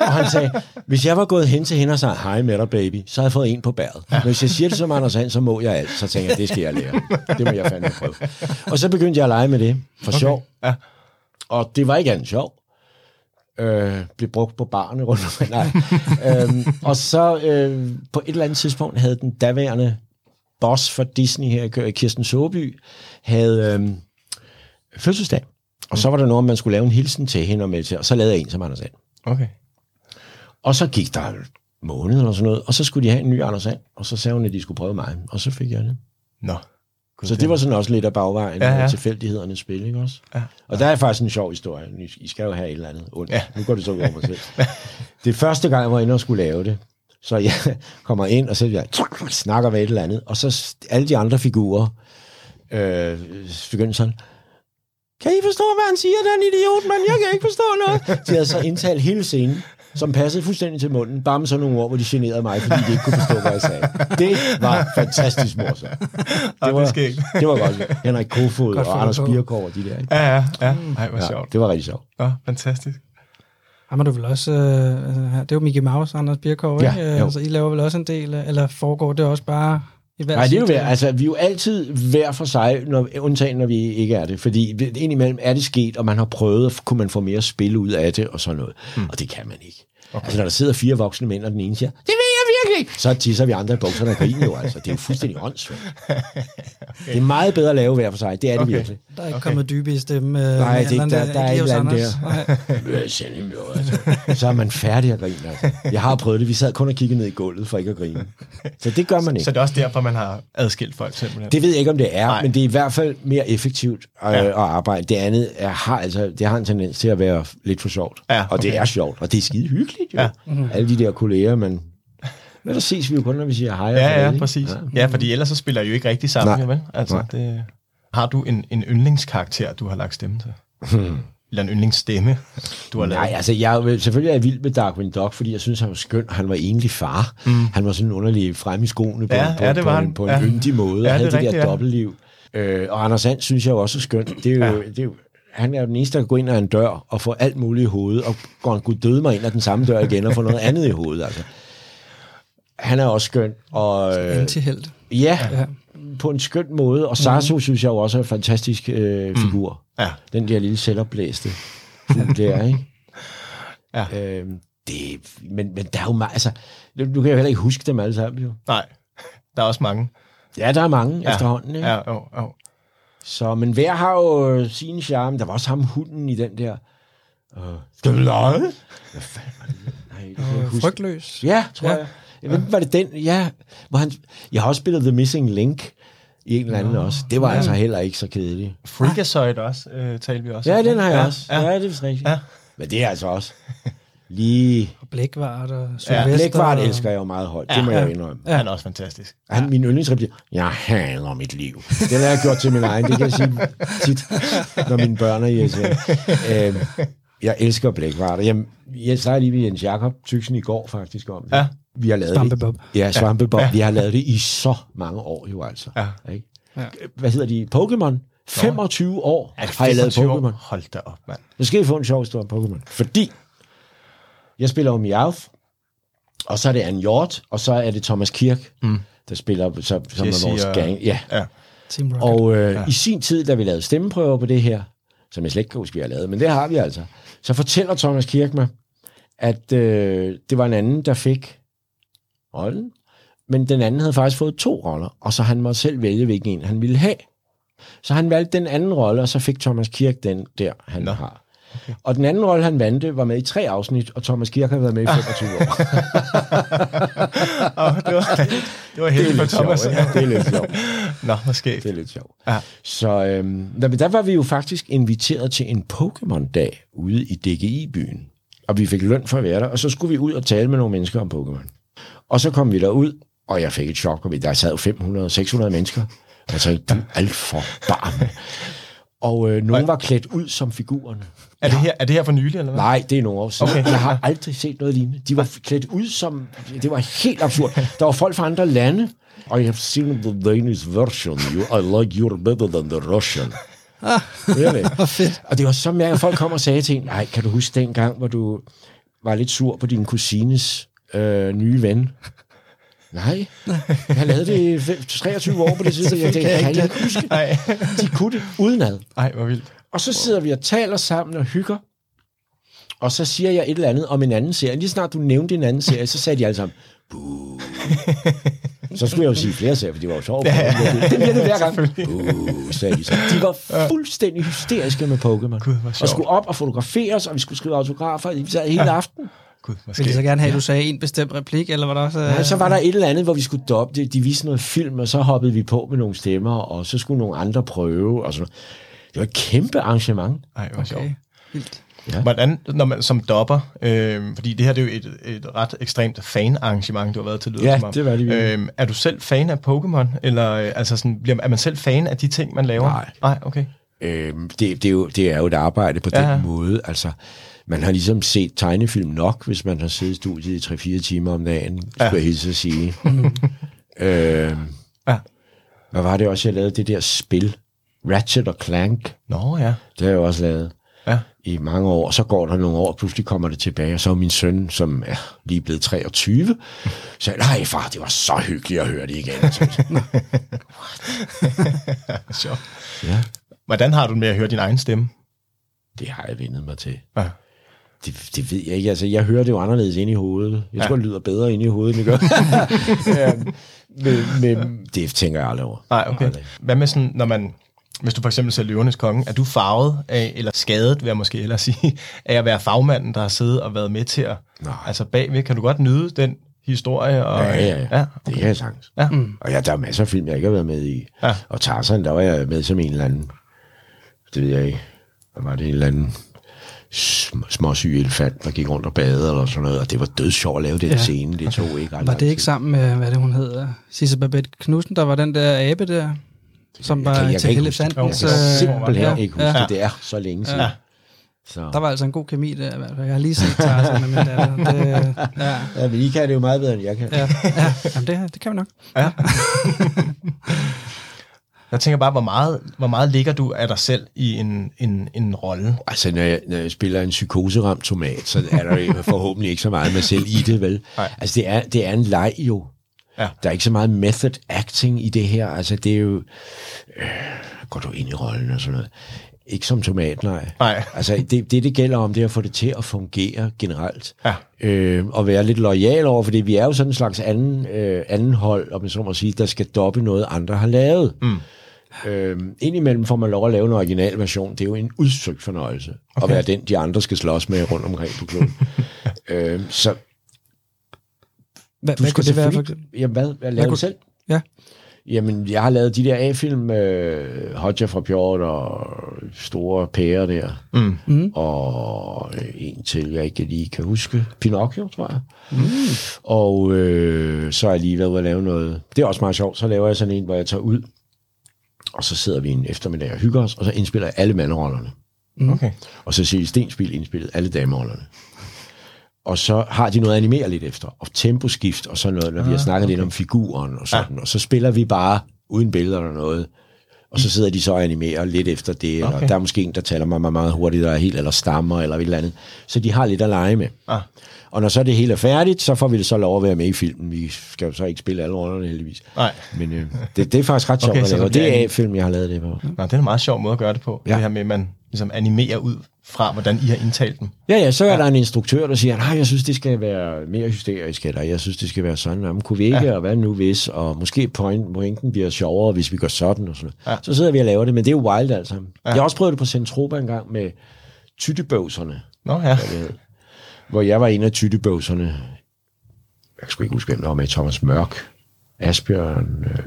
Og han sagde, hvis jeg var gået hen til hende og sagde, hej med dig, baby, så havde jeg fået en på bæret. Men hvis jeg siger det som Anders Hand, så må jeg alt. Så tænker jeg, det skal jeg lære. Det må jeg fandme prøve. Og så begyndte jeg at lege med det, for okay. sjov. Ja. Og det var ikke andet sjov. Øh, blev brugt på barne rundt om. Nej. øhm, og så øh, på et eller andet tidspunkt havde den daværende boss for Disney her, Kirsten Soby, havde øh, fødselsdag. Og så var der noget, man skulle lave en hilsen til hende og med til, og så lavede jeg en som Anders Sand. Okay. Og så gik der en måned eller sådan noget, og så skulle de have en ny Anders Sand, og så sagde hun, at de skulle prøve mig, og så fik jeg det. Nå. Så det var sådan også lidt af bagvejen Ja, ja, ja. ja. tilfældighedernes spil, ikke også? Ja. Og der er faktisk en sjov historie. I skal jo have et eller andet ondt. Ja. Ja. Nu går det så ud over mig selv. (laughs) det første gang, jeg var inde og skulle lave det. Så jeg (laughs) kommer ind, og så jeg snakker med et eller andet. Og så alle de andre figurer øh, begynder sådan, kan I forstå, hvad han siger, den idiot, mand? Jeg kan ikke forstå noget. (laughs) De havde så indtalt hele scenen, som passede fuldstændig til munden, bare med sådan nogle ord, hvor de generede mig, fordi de ikke kunne forstå, hvad jeg sagde. Det var fantastisk morsomt. (laughs) Det var, det var godt. Henrik Kofod Godt og Anders på. Birkov og de der. Ikke? Ja, ja, ja. Ej, hvor Ja, sjovt. det var rigtig sjovt. Ja, fantastisk. Ham er du vel også, øh, altså, det er jo Mickey Mouse, Anders Birkov, Ja, ikke? Øh, jo. Altså, I laver vel også en del, øh, eller foregår det også bare i hver Nej, det er jo hver, altså, vi er jo altid hver for sig, når, undtagen når vi ikke er det. Fordi indimellem er det sket, og man har prøvet, kunne man få mere spil ud af det, og sådan noget. Mm. Og det kan man ikke. Okay. Altså, når der sidder fire voksne mænd, og den ene siger, det ved virkelig så tisser vi andre i bukserne og griner jo, altså. Det er jo fuldstændig åndssvagt. (laughs) Det er meget bedre at lave hver for sig, det er det Okay. virkelig. Der er ikke kommet dybe i stemme. Øh, Nej, det er ikke- Allan, der- der er øh, ikke Anders. der. Øh, (laughs) altså. Så er man færdig at grine. Altså. Jeg har prøvet det. Vi sad kun og kiggede ned i gulvet for ikke at grine. Så det gør man ikke. Så det er også derfor, man har adskilt folk simpelthen. Det ved jeg ikke, om det er, Nej. Men det er i hvert fald mere effektivt øh, Ja. at arbejde. Det andet er, har, altså, det har en tendens til at være lidt for sjovt. Ja, Og det okay. er sjovt, og det er skide hyggeligt jo. Ja. Ja. Alle de der kolleger, man... Men der ses vi jo kun, når vi siger hej Ja, ja, præcis. Ja. ja, fordi ellers så spiller I jo ikke rigtig sammen, Nej. vel? Altså, Nej. det... Har du en, en yndlingskarakter, du har lagt stemme til? Eller en yndlingsstemme, du har lavet? Nej, altså jeg selvfølgelig er jeg vild med Darkwing Duck, fordi jeg synes, han var skøn, og han var egentlig far. Mm. Han var sådan underlig frem i skoene på, Ja, på, ja, det på, var en, han. på en Ja. yndig måde, Ja, og havde det det, rigtigt, der ja. dobbeltliv. Øh, og Anders Sand synes jeg også er skøn. Det er jo, Ja. det er jo, han er den eneste, der kan gå ind ad en dør og få alt muligt i hovedet, og går en gud døde mig ind ad den samme dør igen og få noget andet i hovedet. Altså. Han er også skøn. Og, øh, Antihelt. ja, Ja. på en skøn måde. Og Sarso mm. synes jeg jo også er en fantastisk øh, figur. Ja. Den der lille selvopblæste fugl der, ikke? (laughs) Ja. Øhm, det, men, men der er jo meget, altså, du, kan jo heller ikke huske dem alle sammen, jo. Nej, der er også mange. Ja, der er mange Ja. efterhånden, ikke? Ja. Ja, jo, jo. Så, men hver har jo øh, sin charme. Der var også ham hunden i den der. Uh, skal vi lege? Hvad fanden var det? Nej, det kan jeg Øh, huske. frygtløs. Ja, tror ja. jeg. Jeg ved var det den? Ja, hvor han, jeg har også spillet The Missing Link i en eller anden også. Det var ja. altså heller ikke så kedeligt. Freakazoid også, øh, talte vi også Ja, om. den har jeg ja, også. Ja. Ja, det er rigtigt. Ja. Ja. Men det er altså også lige... Og Blækvart og Ja, Sylvester. Blækvart og- elsker jeg jo meget højt. Ja. Det må jeg Ja. indrømme. ja. Han er også fantastisk. Han, min yndlingsreplik, jeg hader mit liv. Den har jeg gjort til min egen. Det kan jeg sige tit, når mine børn er irriterede. Øhm, jeg elsker blækvarter. Jeg, jeg snakkede lige med Jens Jakob Tyksen i går faktisk om det. Ja. Vi har lavet Svampebob. det. Ja, Svampebob. Ja. Vi har lavet det i så mange år jo altså. Ja. Ikke? Ja. Hvad hedder de? Pokémon. 25 år Er det har jeg lavet 25 år? Pokémon. Hold da op, mand. Nu skal I få en sjov historie om Pokémon. Fordi jeg spiller jo Meowth, og så er det Anne Hjort, og så er det Thomas Kirk, mm. der spiller så, som er Jesse vores og- gang. Ja. Ja. Team Rocket. Og øh, ja. i sin tid, da vi lavede stemmeprøver på det her, som jeg slet ikke kan huske, vi har lavet, men det har vi altså, så fortæller Thomas Kirk mig, at øh, det var en anden, der fik rollen, men den anden havde faktisk fået to roller, og så han måtte selv vælge, hvilken en han ville have. Så han valgte den anden rolle, og så fik Thomas Kirk den der, han Nå. Har. Okay. Og den anden rolle, han vandte, var med i tre afsnit, og Thomas Kirk har været med i 25 år. (laughs) Oh, det, var, det var heldigt for Thomas. sjovt, ja. Det er lidt sjovt. (laughs) Nå, måske. Det er lidt sjovt. Ja. Så øhm, der, der var vi jo faktisk inviteret til en Pokémon-dag ude i DGI-byen. Og vi fik løn for at være der, og så skulle vi ud og tale med nogle mennesker om Pokémon. Og så kom vi derud, og jeg fik et chok, og der sad jo 500-600 mennesker. Og jeg tænkte, du er alt for barme. Og øh, nogen var klædt ud som figurerne. Er, det her, er det her for nylig, eller hvad? Nej, det er nogle år siden. Okay. Jeg har aldrig set noget lignende. De var klædt ud som... Det var helt absurd. Der var folk fra andre lande. I have seen the Danish version. You, I like you better than the Russian. Really? (laughs) fedt. Og det var så mærkeligt, at folk kom og sagde til en, nej, kan du huske den gang, hvor du var lidt sur på din kusines øh, nye ven? Nej, jeg lavede det i fem- 23 år på det (laughs) tidspunkt. Jeg tænkte, kan jeg kan ikke huske? Nej. De kunne det udenad. Ej, hvor vildt. Og så sidder vi og taler sammen og hygger. Og så siger jeg et eller andet om en anden serie. Lige snart du nævnte en anden serie, så sagde de alle sammen, Buh. Så skulle jeg jo sige flere serier, for de var jo sjove. Ja, ja, ja. Det bliver det hver gang. Buh, sagde de så. De var fuldstændig hysteriske med Pokémon. Og skulle op og fotograferes, og vi skulle skrive autografer. Vi sad hele aften. Gud, Vil de så gerne have, at du sagde en bestemt replik, eller var der også... Nej, så var der et eller andet, hvor vi skulle doppe det. De viste noget film, og så hoppede vi på med nogle stemmer, og så skulle nogle andre prøve. Og sådan. Det var et kæmpe arrangement. Ej, hvor sjovt. Okay, vildt. Hvordan, når man som dopper, øh, fordi det her det er jo et, et ret ekstremt fan-arrangement, du har været til lyder Ja, som om. det var det virkelig. øh, Er du selv fan af Pokémon, eller øh, altså sådan, bliver, er man selv fan af de ting, man laver? Nej. Nej, okay. Øhm, det, det, er jo, det er jo et arbejde på Ja. den måde. Altså, man har ligesom set tegnefilm nok, hvis man har siddet i studiet i 3-4 timer om dagen, skulle Ja. jeg hilse at sige. (laughs) øhm, Ja. hvad var det også, jeg lavede? Det der spil, Ratchet og Clank, Nå ja. det har jeg også lavet Ja. i mange år. Så går der nogle år, og pludselig kommer det tilbage, og så er min søn, som er lige blevet 23, sagde, nej far, det var så hyggeligt at høre det igen. Så, (laughs) Sjovt. ja, Hvordan har du med at høre din egen stemme? det har jeg vendet mig til. Ja. Det, det ved jeg ikke. Altså, jeg hører det jo anderledes ind i hovedet. Jeg Ja. tror, det lyder bedre ind i hovedet, end det gør. (laughs) ja, men, men det tænker jeg aldrig over. Nej, okay. Aldrig. Hvad med sådan, når man... Hvis du for eksempel ser Løvernes Konge, er du farvet af, eller skadet, vil jeg måske hellere sige, (laughs) af at være fagmanden, der har siddet og været med til at... Nej. Altså bagved, kan du godt nyde den historie? Og, Ja, ja, ja. ja. Det kan jeg sagtens. Ja. Mm. Og ja, der er masser af film, jeg ikke har været med i. Ja. Og Tarzan, der var jeg med som en eller anden, det ved jeg ikke, hvad var det, en eller anden sm- småsyg elefant, der gik rundt og badede eller sådan noget, og det var dødsjovt at lave den Ja. scene. Det tog ikke Var det ikke sammen med, hvad det hun hedder, Sisse Babette Knudsen, der var den der abe der, som var jeg til elefantens... Jeg kan øh, simpelthen ja, ikke huske ja. det. Det er så længe siden. Ja. Så. Der var altså en god kemi der, i hvert fald. Jeg har lige set Tarzan med min datter. Det, (laughs) ja, Ja, men I kan det jo meget bedre, end jeg kan. ja, ja. Jamen, det, det kan vi nok. Ja. (laughs) jeg tænker bare, hvor meget, hvor meget ligger du af dig selv i en, en, en rolle? Altså, når jeg, når jeg spiller en psykoseramt tomat, så er der forhåbentlig ikke så meget mig selv i det, vel? Nej. Altså, det er, det er en leg jo. Ja. Der er ikke så meget method acting i det her. Altså, det er jo... Øh, går du ind i rollen og sådan noget. Ikke som tomat, nej. Nej. Altså, det, det, det gælder om, det er at få det til at fungere generelt. Ja. Øh, og være lidt lojal over, fordi vi er jo sådan en slags anden, øh, anden hold, om man så må sige, der skal doppe noget, andre har lavet. Mm. Øh, indimellem får man lov at lave en original version. Det er jo en udsøgt fornøjelse okay. at være den, de andre skal slås med rundt omkring på kloden. (laughs) øh, så Hvad, du hvad skal det være for? Jamen, hvad? Hvad du selv? Ja. Jamen, jeg har lavet de der A-film, øh, Hodja fra Pjort og store pærer der. Mm. Mm. Og øh, en til, jeg ikke lige kan huske. Pinocchio, tror jeg. Mm. Og øh, så har jeg lige været ude at lave noget. Det er også meget sjovt. Så laver jeg sådan en, hvor jeg tager ud, og så sidder vi en eftermiddag og hygger os, og så indspiller jeg alle mandrollerne. Okay. Og så siger Stenspil indspillet alle damerollerne. Og så har de noget at animere lidt efter, og temposkift og sådan noget, når vi har snakket lidt om figuren og sådan, og så spiller vi bare uden billeder eller noget, og så sidder de så og animerer lidt efter det, Okay. der er måske en, der taler meget, meget, meget hurtigt, der er helt eller stammer, eller et eller andet. Så de har lidt at lege med. Ah. Og når så det hele er færdigt, så får vi det så lov at være med i filmen. Vi skal jo så ikke spille alle rollerne, heldigvis. Nej. Men øh, det, det er faktisk ret sjovt Okay, at lave. Det er en- A-film, jeg har lavet det på. Nå, det er en meget sjov måde at gøre det på. Ja. Det her med, at man ligesom animerer ud fra, hvordan I har indtalt dem. Ja, ja, så er ja. der en instruktør, der siger, nej, jeg synes, det skal være mere hysterisk, eller jeg synes, det skal være sådan, Jamen, kunne vi ikke, ja. og hvad nu hvis, og måske point, pointen bliver sjovere, hvis vi gør sådan, og sådan. Ja. Så sidder vi og laver det, men det er jo wild alt sammen. Ja. Jeg har også prøvet det på Centropa en gang med Tyttebøvserne, Nå ja. Hvor jeg var en af tyttebøvserne. Jeg kan sgu ikke huske, hvem der var med. Thomas Mørk, Asbjørn, øh,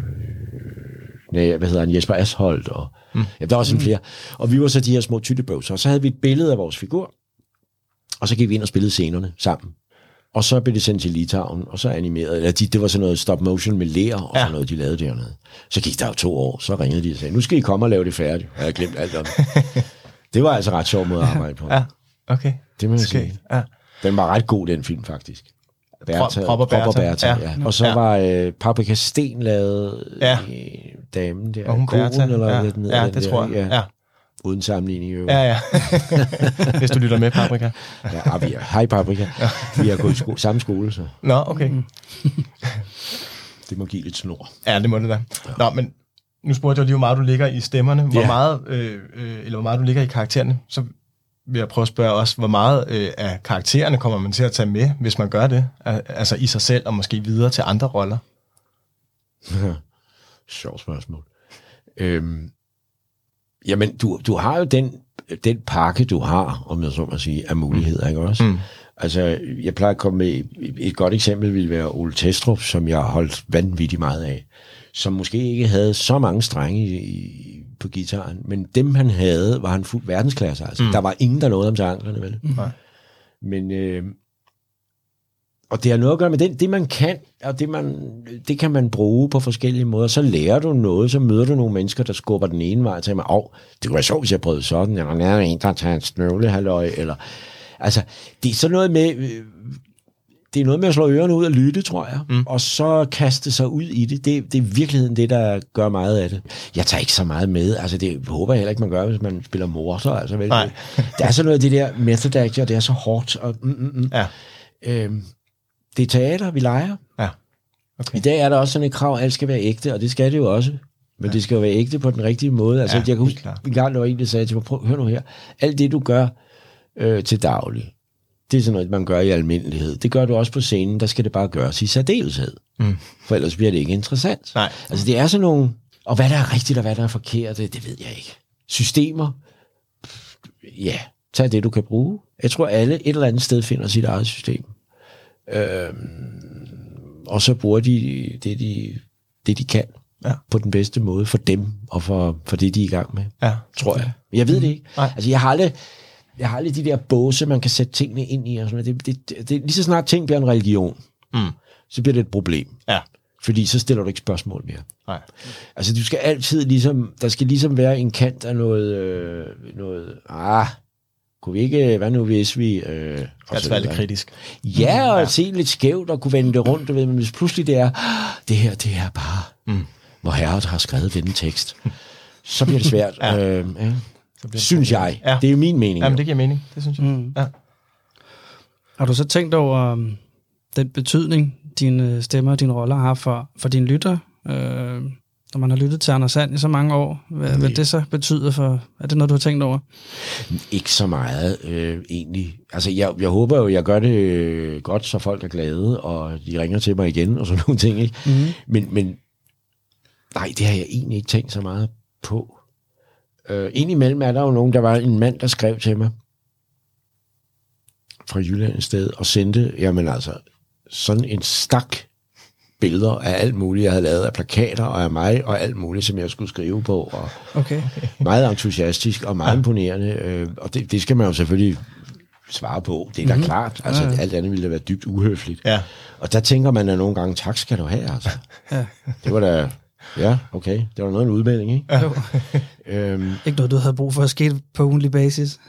nej, hvad hedder han, Jesper Asholdt, og mm. ja, der var sådan flere. Og vi var så de her små tyttebøvser, og så havde vi et billede af vores figur, og så gik vi ind og spillede scenerne sammen. Og så blev det sendt til Litauen, og så animeret. Eller de, det var sådan noget stop motion med ler, og ja. Sådan noget, de lavede dernede. Så gik der jo to år, så ringede de og sagde, nu skal I komme og lave det færdigt. Jeg havde glemt alt om det. (laughs) Det var altså ret sjov måde at arbejde på. Ja, okay. Det må jeg Skægt. sige. Ja. Den var ret god, den film faktisk. Bertha, Prop og Bertha, Bertha, ja. ja. Og så Ja. var øh, Paprika Sten lavet Ja. øh, damen der. Og hun Bertha. eller ja, hvad den ja, det den tror der, jeg. Ja. Uden sammenligning i øvrigt. Ja, ja. (laughs) Hvis du lytter med, Paprika. ja ah, vi er, hej Paprika. Vi har gået i sko- samme skole, så Nå, okay. (laughs) det må give lidt snor. Ja, det må det da. Nå, men nu spurgte jeg lige, hvor meget du ligger i stemmerne, hvor Ja. meget, øh, øh, eller hvor meget du ligger i karaktererne. Så vil jeg prøve at spørge også, hvor meget øh, af karaktererne kommer man til at tage med, hvis man gør det? Al- Altså i sig selv, og måske videre til andre roller? (laughs) Sjovt spørgsmål. Øhm, jamen, du, du har jo den, den pakke, du har, om jeg så må sige, af muligheder, ikke også? Mm. Altså, jeg plejer at komme med et, et godt eksempel, ville være Ole Testrup, som jeg har holdt vanvittigt meget af, som måske ikke havde så mange strenge i, på gitaren, men dem han havde, var han fuld verdensklasse. Altså. Mm. Der var ingen, der nåede ham til anklerne, vel? Nej. Men, øh, og det har noget at gøre med det, det man kan, og det, man, det kan man bruge på forskellige måder. Så lærer du noget, så møder du nogle mennesker, der skubber den ene vej til mig. Åh, det kunne være sjovt, hvis jeg prøvede sådan, eller der er en, der tager en snøvle, halløj, eller... Altså, det er sådan noget med... Det er noget med at slå ørerne ud og lytte, tror jeg, mm. og så kaste sig ud i det. det. Det er virkeligheden det, der gør meget af det. Jeg tager ikke så meget med. Altså, det håber jeg heller ikke, man gør, hvis man spiller morser. Altså, vel? Nej. Der er sådan noget af det der method acting, og det er så hårdt. Og, mm, mm, mm. Ja. Øhm, det er teater, vi leger. Ja. Okay. I dag er der også sådan et krav, at alt skal være ægte, og det skal det jo også. Men ja. det skal jo være ægte på den rigtige måde. Altså, Ja, jeg kan huske, en gang der var en, der sagde til mig, prøv, hør nu her, alt det du gør øh, til daglig, det er sådan noget, man gør i almindelighed. Det gør du også på scenen, der skal det bare gøres i særdeleshed. Mm. For ellers bliver det ikke interessant. Nej. Altså det er sådan nogle, og hvad der er rigtigt og hvad der er forkert, det, det ved jeg ikke. Systemer, ja, tag det du kan bruge. Jeg tror alle et eller andet sted finder sit eget system. Øhm, og så bruger de det, de, det, de kan Ja. på den bedste måde for dem og for, for det, de er i gang med, Ja. tror jeg. Jeg ved det ikke. Nej. Altså, jeg har aldrig, jeg har aldrig de der båse, man kan sætte tingene ind i. Og sådan noget. det, det, det, det, lige så snart ting bliver en religion, Mm. så bliver det et problem. Ja. Fordi så stiller du ikke spørgsmål mere. Nej. Altså, du skal altid ligesom, der skal ligesom være en kant af noget, øh, noget, ah, kunne vi ikke, hvad nu hvis vi... Øh, Altså så være lidt kritisk. Ja, og ja. se lidt skævt og kunne vende det rundt, du ved, men hvis pludselig det er, "Ah, det her, det er bare, mm. hvor Herre har skrevet denne tekst, så bliver det svært, (laughs) ja. Øh, ja. Det synes jeg. Ja. Det er jo min mening. Jamen, jo. det giver mening. Det synes jeg. Mm. Ja. Har du så tænkt over um, den betydning, dine stemmer og dine roller har for, for dine lytter? Øh, når man har lyttet til Anders Sand i så mange år, hvad, hvad det så betyder for... Er det noget, du har tænkt over? Ikke så meget, øh, egentlig. Altså, jeg, jeg håber jo, jeg gør det øh, godt, så folk er glade, og de ringer til mig igen, og sådan nogle ting, ikke? Mm. Men, men nej, det har jeg egentlig ikke tænkt så meget på. Øh, indimellem er der jo nogen, der var en mand, der skrev til mig, fra Jylland et sted, og sendte, jamen altså, sådan en stak billeder af alt muligt, jeg havde lavet af plakater og af mig, og alt muligt, som jeg skulle skrive på, og Okay. meget entusiastisk og meget ja. imponerende, øh, og det, det skal man jo selvfølgelig svare på. Det er da mm-hmm. klart. Altså, Ja, ja. alt andet ville da være dybt uhøfligt. Ja. Og der tænker man da nogle gange, tak skal du have, altså. Ja. Det var da, ja, okay. Det var noget af en udmelding, ikke? Jo. (laughs) Øhm, Ikke noget, du havde brug for at ske på ugenlig basis?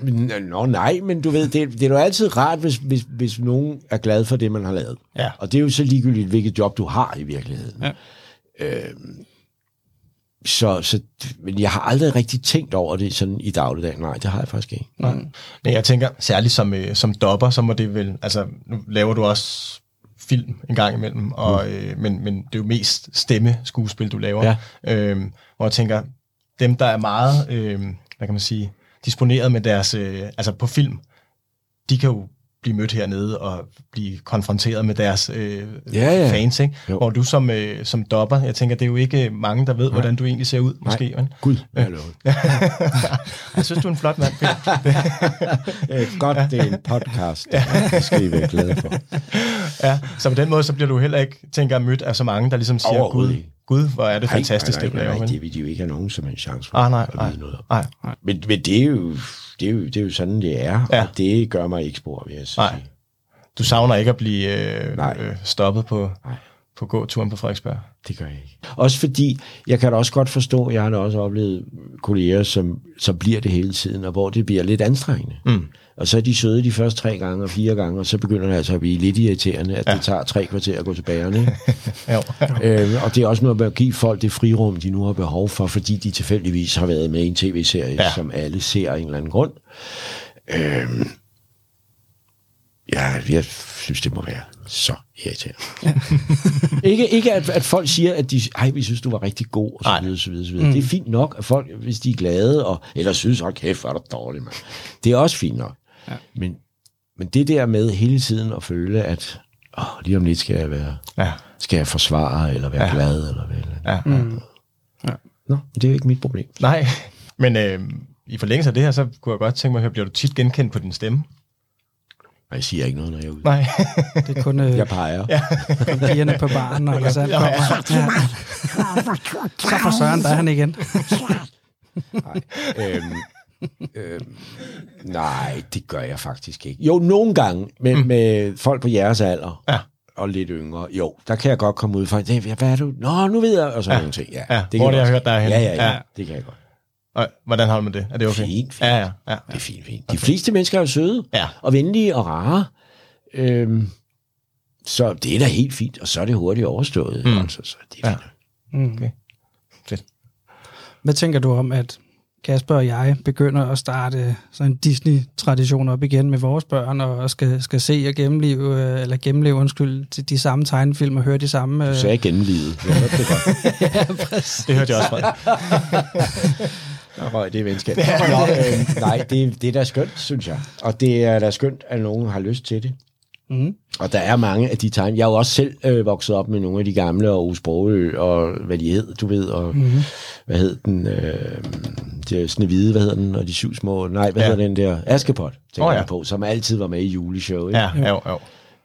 nå, nej, men du ved, det, det er jo altid rart, hvis, hvis, hvis nogen er glad for det, man har lavet. Ja. Og det er jo så ligegyldigt, hvilket job du har i virkeligheden. Ja. Øhm, så, så, men jeg har aldrig rigtig tænkt over det sådan i dagligdagen. Nej, det har jeg faktisk ikke. Nej. Men jeg tænker, særligt som, øh, som dopper, så må det vel, altså nu laver du også film en gang imellem, og, mm. øh, men, men det er jo mest stemme skuespil, du laver. Ja. Øhm, hvor jeg tænker, dem der er meget, øh, hvad kan man sige, disponeret med deres, øh, altså på film, de kan jo blive mødt hernede og blive konfronteret med deres øh, Ja, ja. fans, ikke? Jo. Hvor du som, øh, som dopper, jeg tænker, det er jo ikke mange, der ved, hvordan du egentlig ser ud, måske. vel? Gud, det? (laughs) Jeg synes, du er en flot mand, Peter. (laughs) Øh, Godt, det er en podcast. Det skal I være glade for. Ja, så på den måde, så bliver du heller ikke, tænker mødt af så mange, der ligesom siger, Gud. Gud, hvor er det Nej, fantastisk, nej, det du nej, laver. nej, det vil de jo ikke have nogen som en chance for Ah, nej, at nej, vide noget nej. Men, men det, er jo, det, er jo, det er jo sådan, det er, Ja. og det gør mig ikke spor, vil jeg sige. Nej. Du savner ikke at blive øh, Nej. øh, stoppet på, Nej. På gåturen på Frederiksberg. Det gør jeg ikke. Også fordi, jeg kan da også godt forstå, jeg har da også oplevet kolleger, som, som bliver det hele tiden, og hvor det bliver lidt anstrengende. Mm. Og så er de søde de første tre gange og fire gange, og så begynder det altså at blive lidt irriterende, at ja. Det tager tre kvarter at gå til bagerne. ikke? (laughs) Jo. øh, og det er også noget med at give folk det frirum, de nu har behov for, fordi de tilfældigvis har været med i en tv-serie, ja. Som alle ser af en eller anden grund. Øh, ja, jeg synes, det må være så irriterende. (laughs) ikke ikke at, at folk siger, at de, ej, vi synes, du var rigtig god, og så videre, så videre, så videre. Mm. Det er fint nok, at folk, hvis de er glade, og, eller synes, hold kæft, hvor er du dårlig, mand. Det er også fint nok. Ja. Men, men det der med hele tiden at føle, at åh, lige om lidt skal jeg være, Ja. skal jeg forsvare, eller være ja. Ja. glad, eller hvad. Eller. Ja. Mm. Nå, det er jo ikke mit problem. Nej, men øh, i forlængelse af det her, så kunne jeg godt tænke mig at høre, bliver du tit genkendt på din stemme? Og jeg siger ikke noget, når jeg er ude. Nej. Det er kun, øh, Jeg peger. Ja. kun pigerne på baren, der så kommer. Ja. Så for Søren, der er han igen. øhm, øhm, nej, det gør jeg faktisk ikke. Jo, nogle gange med, mm. med folk på jeres alder. Ja. Og lidt yngre. Jo, der kan jeg godt komme ud fra, "Det- hvad er du? Nå, nu ved jeg, og sådan ja. nogle ting. Ja, Ja, kan hvor jeg det, jeg har hørt derhen. Ja, ja, ja, Ja. det kan jeg godt. Og, hvordan har du med det? Er det okay? Fint, fint. Ja, ja, ja. Det er fint, fint. De fleste mennesker er jo søde, Ja. og venlige og rare. Øhm, så det er da helt fint, og så er det hurtigt overstået. Mm. Altså, så det er Ja. fint. Mm. Okay. Fedt. Hvad tænker du om, at Kasper og jeg begynder at starte sådan en Disney-tradition op igen med vores børn, og skal, skal se og gennemleve, øh, eller gennemleve, undskyld, til de samme tegnefilm og høre de samme... Du Øh, sagde gennemlivet. Det godt. Det hørte jeg også fra. (laughs) Der røg det venskab. (laughs) Nå, øh, nej, det, det er da skønt, synes jeg. Og det er da skønt, at nogen har lyst til det. mm, Og der er mange af de tegn. Jeg er jo også selv øh, vokset op med nogle af de gamle, og Ove Sprogø, og hvad de hed, du ved, og mm-hmm. hvad hed den, øh, er Snevide, hvad hedder den, og de syv små, nej, hvad ja. Ja. hedder den der, Askepot, tænker oh, ja. jeg på, som altid var med i juleshow, ikke? Ja, jo, jo.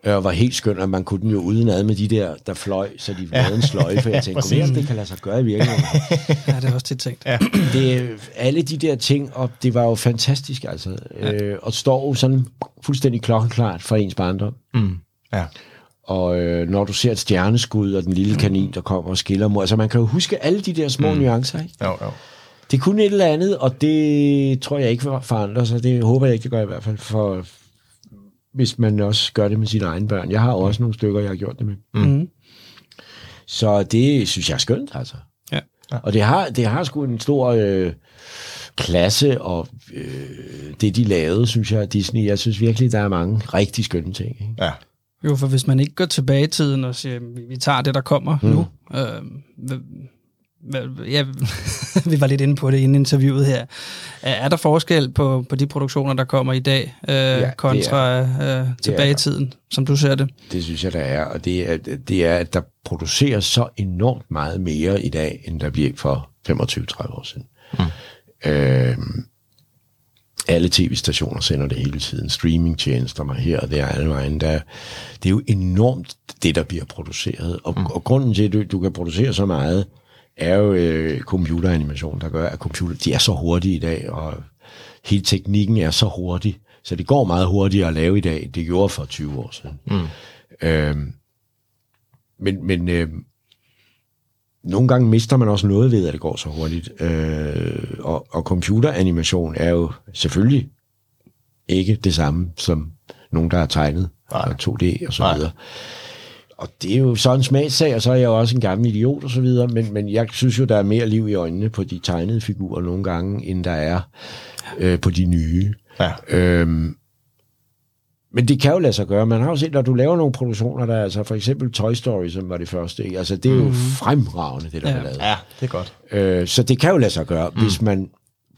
Og var helt skønt, at man kunne den jo udenad med de der, der fløj, så de lavede en sløjfe. Jeg tænkte, (laughs) præcis. ja, det kan lade sig gøre i virkeligheden. (laughs) ja, det er også tit tænkt. Ja. (clears throat) det, alle de der ting, og det var jo fantastisk, altså. Ja. Øh, og står jo sådan fuldstændig klokkeklart for ens barndom. Mm. Ja. Og øh, når du ser et stjerneskud og den lille kanin, der kommer og skiller mod, altså man kan jo huske alle de der små mm. nuancer, ikke? Jo, jo. Det kunne et eller andet, og det tror jeg ikke for- forandrer sig. Det håber jeg ikke, det gør i hvert fald, for hvis man også gør det med sine egne børn. Jeg har også nogle stykker, jeg har gjort det med. Mm. Så det synes jeg er skønt, altså. Ja. Og det har, det har sgu en stor øh, klasse, og øh, det de lavede, synes jeg, Disney, jeg synes virkelig, der er mange rigtig skønne ting. Ikke? Ja. Jo, for hvis man ikke går tilbage i tiden og siger, vi, tager det, der kommer mm. nu. Øh, ja, (laughs) vi var lidt inde på det inden interviewet her. Er, er der forskel på, på de produktioner, der kommer i dag, øh, ja, kontra øh, tilbage i tiden, som du ser det? Det synes jeg, der er, og det er, det er, at der produceres så enormt meget mere i dag, end der blev for 25-30 år siden. Mm. Øh, alle tv-stationer sender det hele tiden. Streamingtjenester mig her og der, alle vejen. Der, det er jo enormt, det der bliver produceret. Og, mm. og grunden til, at du, du kan producere så meget, er jo øh, computeranimation, der gør, at computer, de er så hurtige i dag, og hele teknikken er så hurtig, så det går meget hurtigere at lave i dag, end det gjorde for 20 år siden. Mm. Øhm, men men øh, nogle gange mister man også noget ved, at det går så hurtigt. Øh, og, og computeranimation er jo selvfølgelig ikke det samme som nogen, der har tegnet Nej. og 2D og så Nej. videre. Og det er jo sådan en smagssag, og så er jeg jo også en gammel idiot og så videre, men, men jeg synes jo, der er mere liv i øjnene på de tegnede figurer nogle gange, end der er øh, på de nye. Ja. Øhm, men det kan jo lade sig gøre. Man har jo set, når du laver nogle produktioner, der er altså for eksempel Toy Story, som var det første, ikke? altså det er jo fremragende, det der Ja. ja. er lavet. Ja, det er godt. Øh, så det kan jo lade sig gøre, mm. hvis man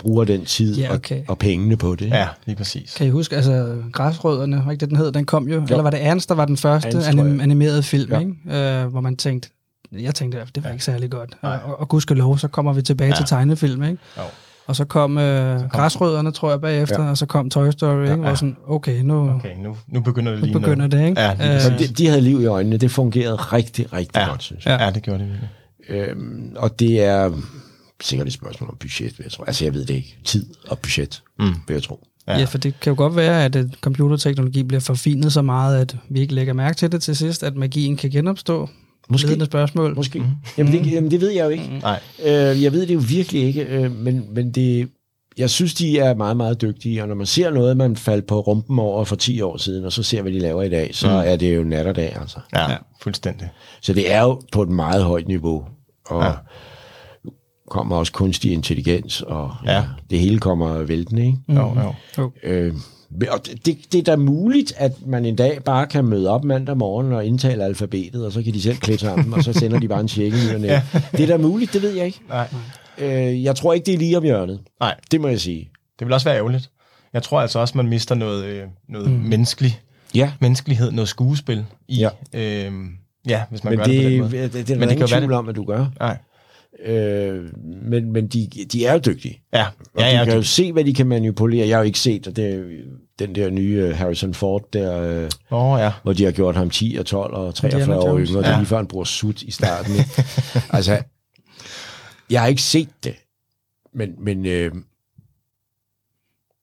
bruger den tid Ja, okay. og, og pengene på det. Ja, lige præcis. Kan I huske, altså Græsrødderne, var ikke det, den hed? Den kom jo. jo. Eller var det Ernst, der var den første Ernst, anim- animerede film, Ja. ja. ikke? Øh, hvor man tænkte, jeg tænkte, det var ikke særlig godt. Og, og, og gudskelov, så kommer vi tilbage ja. til tegnefilm, ikke? Jo. Og så kom, øh, kom Græsrødderne, tror jeg, bagefter, Ja. ja. og så kom Toy Story, ikke? Hvor sådan, okay, nu, okay. Nu, nu begynder det nu lige begynder noget. det, ikke? Ja, lige Øh, Så de, de havde liv i øjnene. Det fungerede rigtig, rigtig Ja. godt, synes jeg. Ja, det gjorde det virkelig. Øhm, og det er sikkert et spørgsmål om budget, vil jeg tro. Altså, jeg ved det ikke. Tid og budget, mm. vil jeg tro. Ja. ja, for det kan jo godt være, at øh, computerteknologi bliver forfinet så meget, at vi ikke lægger mærke til det til sidst, at magien kan genopstå. Måske. Ledende spørgsmål. Måske. Mm. Jamen, det, jamen, det ved jeg jo ikke. Nej. Øh, jeg ved det jo virkelig ikke, øh, men, men det, jeg synes, de er meget, meget dygtige, og når man ser noget, man faldt på rumpen over for 10 år siden, og så ser, hvad de laver i dag, så mm. er det jo nat og dag, altså. Ja, ja, fuldstændig. Så det er jo på et meget højt niveau, og Ja. Kommer også kunstig intelligens, og ja. Ja. det hele kommer væltende, ikke? Mm. Jo, jo. Øh, og det, det, det er da muligt, at man en dag bare kan møde op mandag morgen og indtale alfabetet, og så kan de selv klippe sammen, og så sender de bare en check i (laughs) ja. Det er da muligt, det ved jeg ikke. Nej. Øh, jeg tror ikke, det er lige om hjørnet. Nej, Det må jeg sige. det vil også være ærgerligt. Jeg tror altså også, man mister noget, øh, noget mm. menneskelig, Ja, menneskelighed, noget skuespil i. Ja. Øhm, ja, hvis man men gør det, det, det, på den måde. det, det, det er Men der det kan ingen tvivl det- om, at du gør. Nej. Øh, men men de, de er jo dygtige. Ja, Og ja, ja. kan jo se, hvad de kan manipulere. Jeg har jo ikke set og det, den der nye øh, Harrison Ford, der, oh, ja. hvor de har gjort ham 10 og 12 og 43 Indiana år yngre. Det er Ja. lige før, han bruger sut i starten. (laughs) altså, jeg har ikke set det. Men, men øh,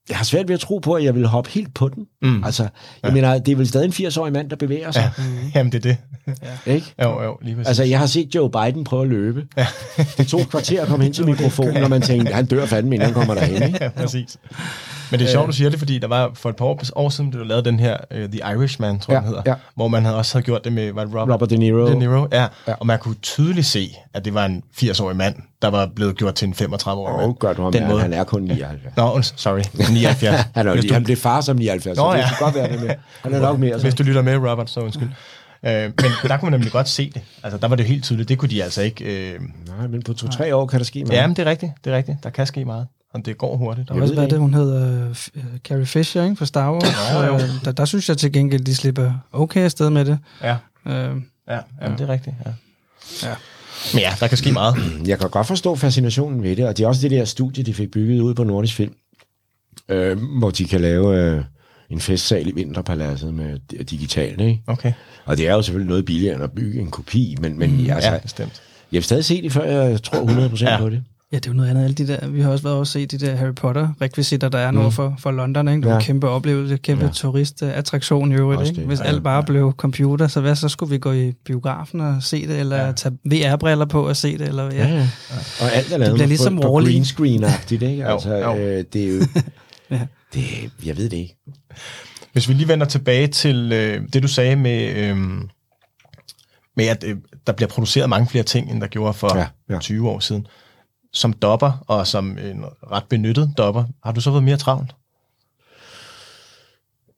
jeg har svært ved at tro på, at jeg vil hoppe helt på den. Mm. Altså, jeg ja. mener, det er vel stadig en 80-årig mand, der bevæger sig. ja. Jamen, det er det. (laughs) Ikke? Jo, jo, lige præcis. Altså, jeg har set Joe Biden prøve at løbe. Ja. Det tog et kvarter at komme hen til (laughs) mikrofonen, og man tænkte, han dør fandme, inden han kommer derhen. Ikke? (laughs) ja, præcis. Men det er sjovt, du siger det, fordi der var for et par år, år siden, du lavede den her uh, The Irishman, tror jeg, Ja, den hedder, ja. hvor man havde også havde gjort det med var det Robert, Robert De Niro. De Niro ja. Ja. Og man kunne tydeligt se, at det var en 80-årig mand, der var blevet gjort til en 35-årig Åh, mand. oh, gør du ham Den den måde. han er kun 79. Nå, und- sorry, (laughs) 79. Han, er, Hvis du- han blev far som 79, Nå, så det ja. kunne godt være det med. Han er nok mere. Hvis du lytter med, Robert, så undskyld. Øh, men der kunne man nemlig godt se det. Altså, der var det helt tydeligt. Det kunne de altså ikke... Øh... Nej, men på to-tre år kan der ske meget. Ja, men det er rigtigt. Det er rigtigt. Der kan ske meget. Og det går hurtigt. Der også, ved hvad det det, hun hed, uh, Carrie Fisher, ikke, fra Star Wars. Jo, jo. Øh, der, der synes jeg til gengæld, de slipper okay afsted med det. Ja, Øh, ja, jamen, det er rigtigt. Ja. Ja. Men ja, der kan ske meget. Jeg kan godt forstå fascinationen ved det, og det er også det der studie, de fik bygget ud på Nordisk Film, øh, hvor de kan lave øh, en festsal i Vinterpaladset med di- digitalt, ikke? Okay. Og det er jo selvfølgelig noget billigere end at bygge en kopi, men, men mm, altså, Ja, ja. bestemt. jeg vil stadig se det, før jeg tror 100% Ja. ja. på det. ja, det er jo noget andet. Alle de der, vi har også været over at se de der Harry Potter-rekvisitter, der er mm. nord for, for London. Ikke? Det var Ja. en kæmpe oplevelse, kæmpe ja. Ja. turistattraktion i øvrigt. Ikke? det. Hvis Ja, alt bare blev computer, så hvad så skulle vi gå i biografen og se det, eller Ja. ja. tage VR-briller på og se det? Eller, ja. Ja, ja. Og alt er lavet bliver ligesom på, på green screen-agtigt, ikke? (laughs) Jo, Altså, jo. øh, det er jo... (laughs) Ja. det, jeg ved det ikke. Hvis vi lige vender tilbage til øh, det, du sagde med, øh, med at øh, der bliver produceret mange flere ting, end der gjorde for Ja, ja. 20 år siden. Som dopper, og som en ret benyttet dopper, har du så været mere travlt?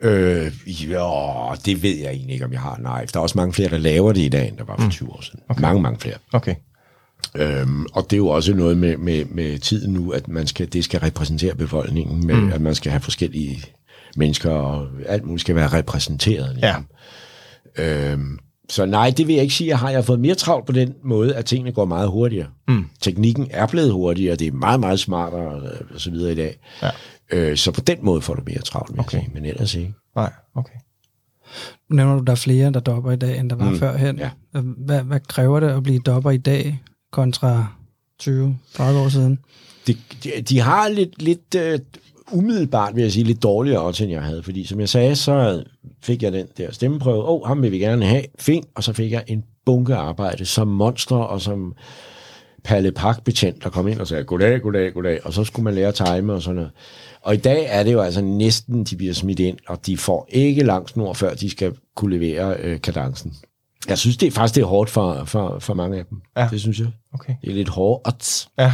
Øh, jo, det ved jeg egentlig ikke, om jeg har. Nej, der er også mange flere, der laver det i dag, end der var for 20 år siden. Okay. Mange, mange flere. Okay. Øhm, og det er jo også noget med, med, med tiden nu, at man skal, det skal repræsentere befolkningen, med, mm. at man skal have forskellige mennesker, og alt muligt skal være repræsenteret. Ja. Øhm, så nej, det vil jeg ikke sige, jeg har. Jeg har fået mere travlt på den måde, at tingene går meget hurtigere. Mm. Teknikken er blevet hurtigere, det er meget, meget smartere og, og så videre i dag. Ja. Øh, så på den måde får du mere travlt, vil Okay. okay. sige, men ellers ikke. Nej, okay. Nu nævner du, der er flere, der dopper i dag, end der var mm. førhen. ja. Øh, Hvad, hvad kræver det at blive dopper i dag, kontra 20-30 år siden? de, de, de har lidt, lidt uh, umiddelbart, vil jeg sige, lidt dårligere odds, end jeg havde. Fordi som jeg sagde, så fik jeg den der stemmeprøve. Åh, oh, ham vil vi gerne have. Fint. Og så fik jeg en bunke arbejde som monster og som Palle Park betjent, der kom ind og sagde, goddag, goddag, goddag. Og så skulle man lære at time og sådan noget. Og i dag er det jo altså næsten, de bliver smidt ind, og de får ikke langt snor, før de skal kunne levere øh, kadencen. Jeg synes det er faktisk det er hårdt for, for, for mange af dem. Ja. Det synes jeg. Okay. Det er lidt hårdt. Ja.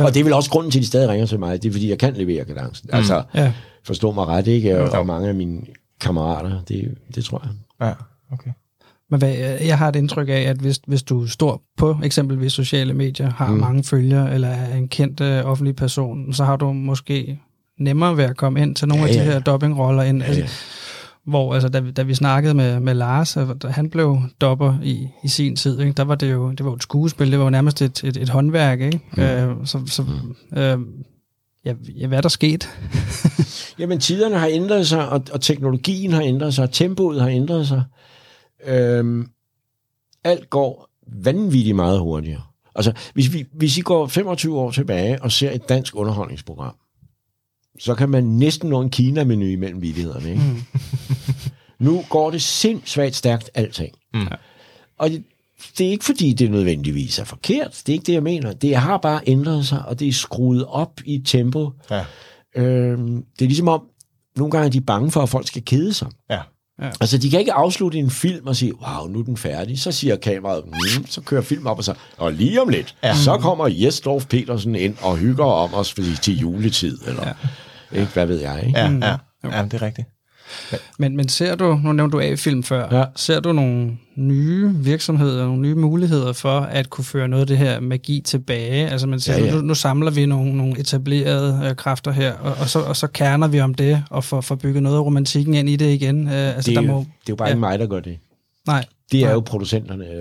Og det er vel også grunden til, at de stadig ringer til mig. Det er, fordi jeg kan levere kadencen. Mm. Altså, Ja. forstå mig ret, ikke? Og, og mange af mine kammerater, det, det tror jeg. Ja, okay. Men hvad, jeg har et indtryk af, at hvis, hvis du står på eksempelvis sociale medier, har mm. mange følgere, eller er en kendt øh, offentlig person, så har du måske nemmere ved at komme ind til nogle Ja, af de ja. her dobbingroller, end, Ja, altså, ja. Hvor altså, da, da vi snakkede med, med Lars, øh, da han blev dopper i, i sin tid, ikke, der var det jo det var et skuespil, det var jo nærmest et, et, et håndværk, ikke? Mm. Øh, så, så øh, ja, ja, hvad er der sket? (laughs) Jamen, tiderne har ændret sig, og, og teknologien har ændret sig, og tempoet har ændret sig. Øhm, alt går vanvittigt meget hurtigere. Altså, hvis, vi, hvis I går 25 år tilbage og ser et dansk underholdningsprogram, så kan man næsten nå en Kina-menu imellem vidighederne. Ikke? Mm. (laughs) nu går det sindssygt stærkt alting. Mm. Og det, det er ikke fordi, det nødvendigvis er forkert. Det er ikke det, jeg mener. Det har bare ændret sig, og det er skruet op i tempo, Ja. Øhm, det er ligesom om, nogle gange er de bange for, at folk skal kede sig. Ja. Altså, de kan ikke afslutte en film og sige, wow, nu er den færdig. Så siger kameraet, mm, så kører film op og så, og lige om lidt, ja. så kommer Jesdorf Petersen ind og hygger om os fordi til juletid, eller ja. ikke, hvad ved jeg, ikke? Ja, ja. ja, det er rigtigt. Men, men ser du, nu nævnte du A-film før, Ja. ser du nogle nye virksomheder, nogle nye muligheder for at kunne føre noget af det her magi tilbage? Altså man siger, Ja, ja. Nu, nu samler vi nogle, nogle etablerede øh, kræfter her, og, og, så, og så kerner vi om det, og får, får bygget noget af romantikken ind i det igen. Øh, altså, Det er, der jo, må, det er jo bare ja. ikke mig, der gør det. Nej. Det er jo producenterne, øh,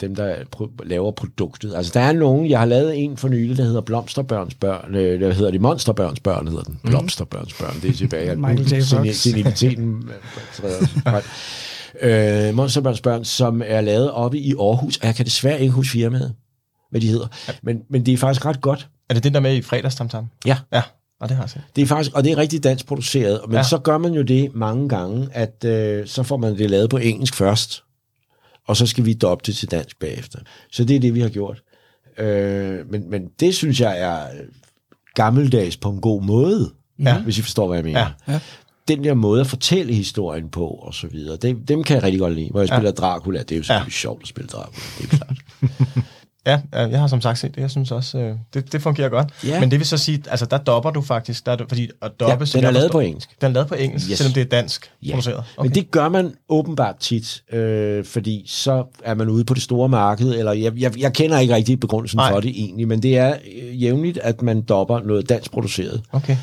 dem der pro- laver produktet. Altså der er nogen, jeg har lavet en for nylig, der hedder Blomsterbørns børn, øh, der hedder de Monsterbørns børn, hedder den. Blomsterbørns børn, det er tilbage. (laughs) Michael J. Fox. Seni- Seniliteten. øh, øh, Monsterbørns børn, som er lavet oppe i Aarhus, og jeg kan desværre ikke huske firmaet, hvad de hedder. Men, men det er faktisk ret godt. Er det den der med i fredagstamtam? Ja. Ja, og det har jeg set. Det er faktisk, og det er rigtig dansk produceret, men. Ja. så gør man jo det mange gange, at øh, så får man det lavet på engelsk først, og så skal vi doppe det til dansk bagefter. Så det er det, vi har gjort. Øh, men, men det synes jeg er gammeldags på en god måde, Ja. hvis I forstår, hvad jeg mener. Ja. Ja. Den der måde at fortælle historien på, og så videre, det, dem kan jeg rigtig godt lide. Hvor jeg spiller Dracula, det er jo selvfølgelig ja. sjovt at spille Dracula, det er klart. (laughs) Ja, jeg har som sagt set det. Jeg synes også, øh, det, det fungerer godt. Ja. Men det vil så sige, altså der dopper du faktisk, der er fordi at doppe, Ja, den er lavet forstår- på engelsk. Den er lavet på engelsk, yes. selvom det er dansk Ja, produceret. okay. men det gør man åbenbart tit, øh, fordi så er man ude på det store marked, eller jeg, jeg, jeg kender ikke rigtig begrundelsen Nej. for det egentlig, men det er øh, jævnligt, at man dopper noget dansk produceret Okay.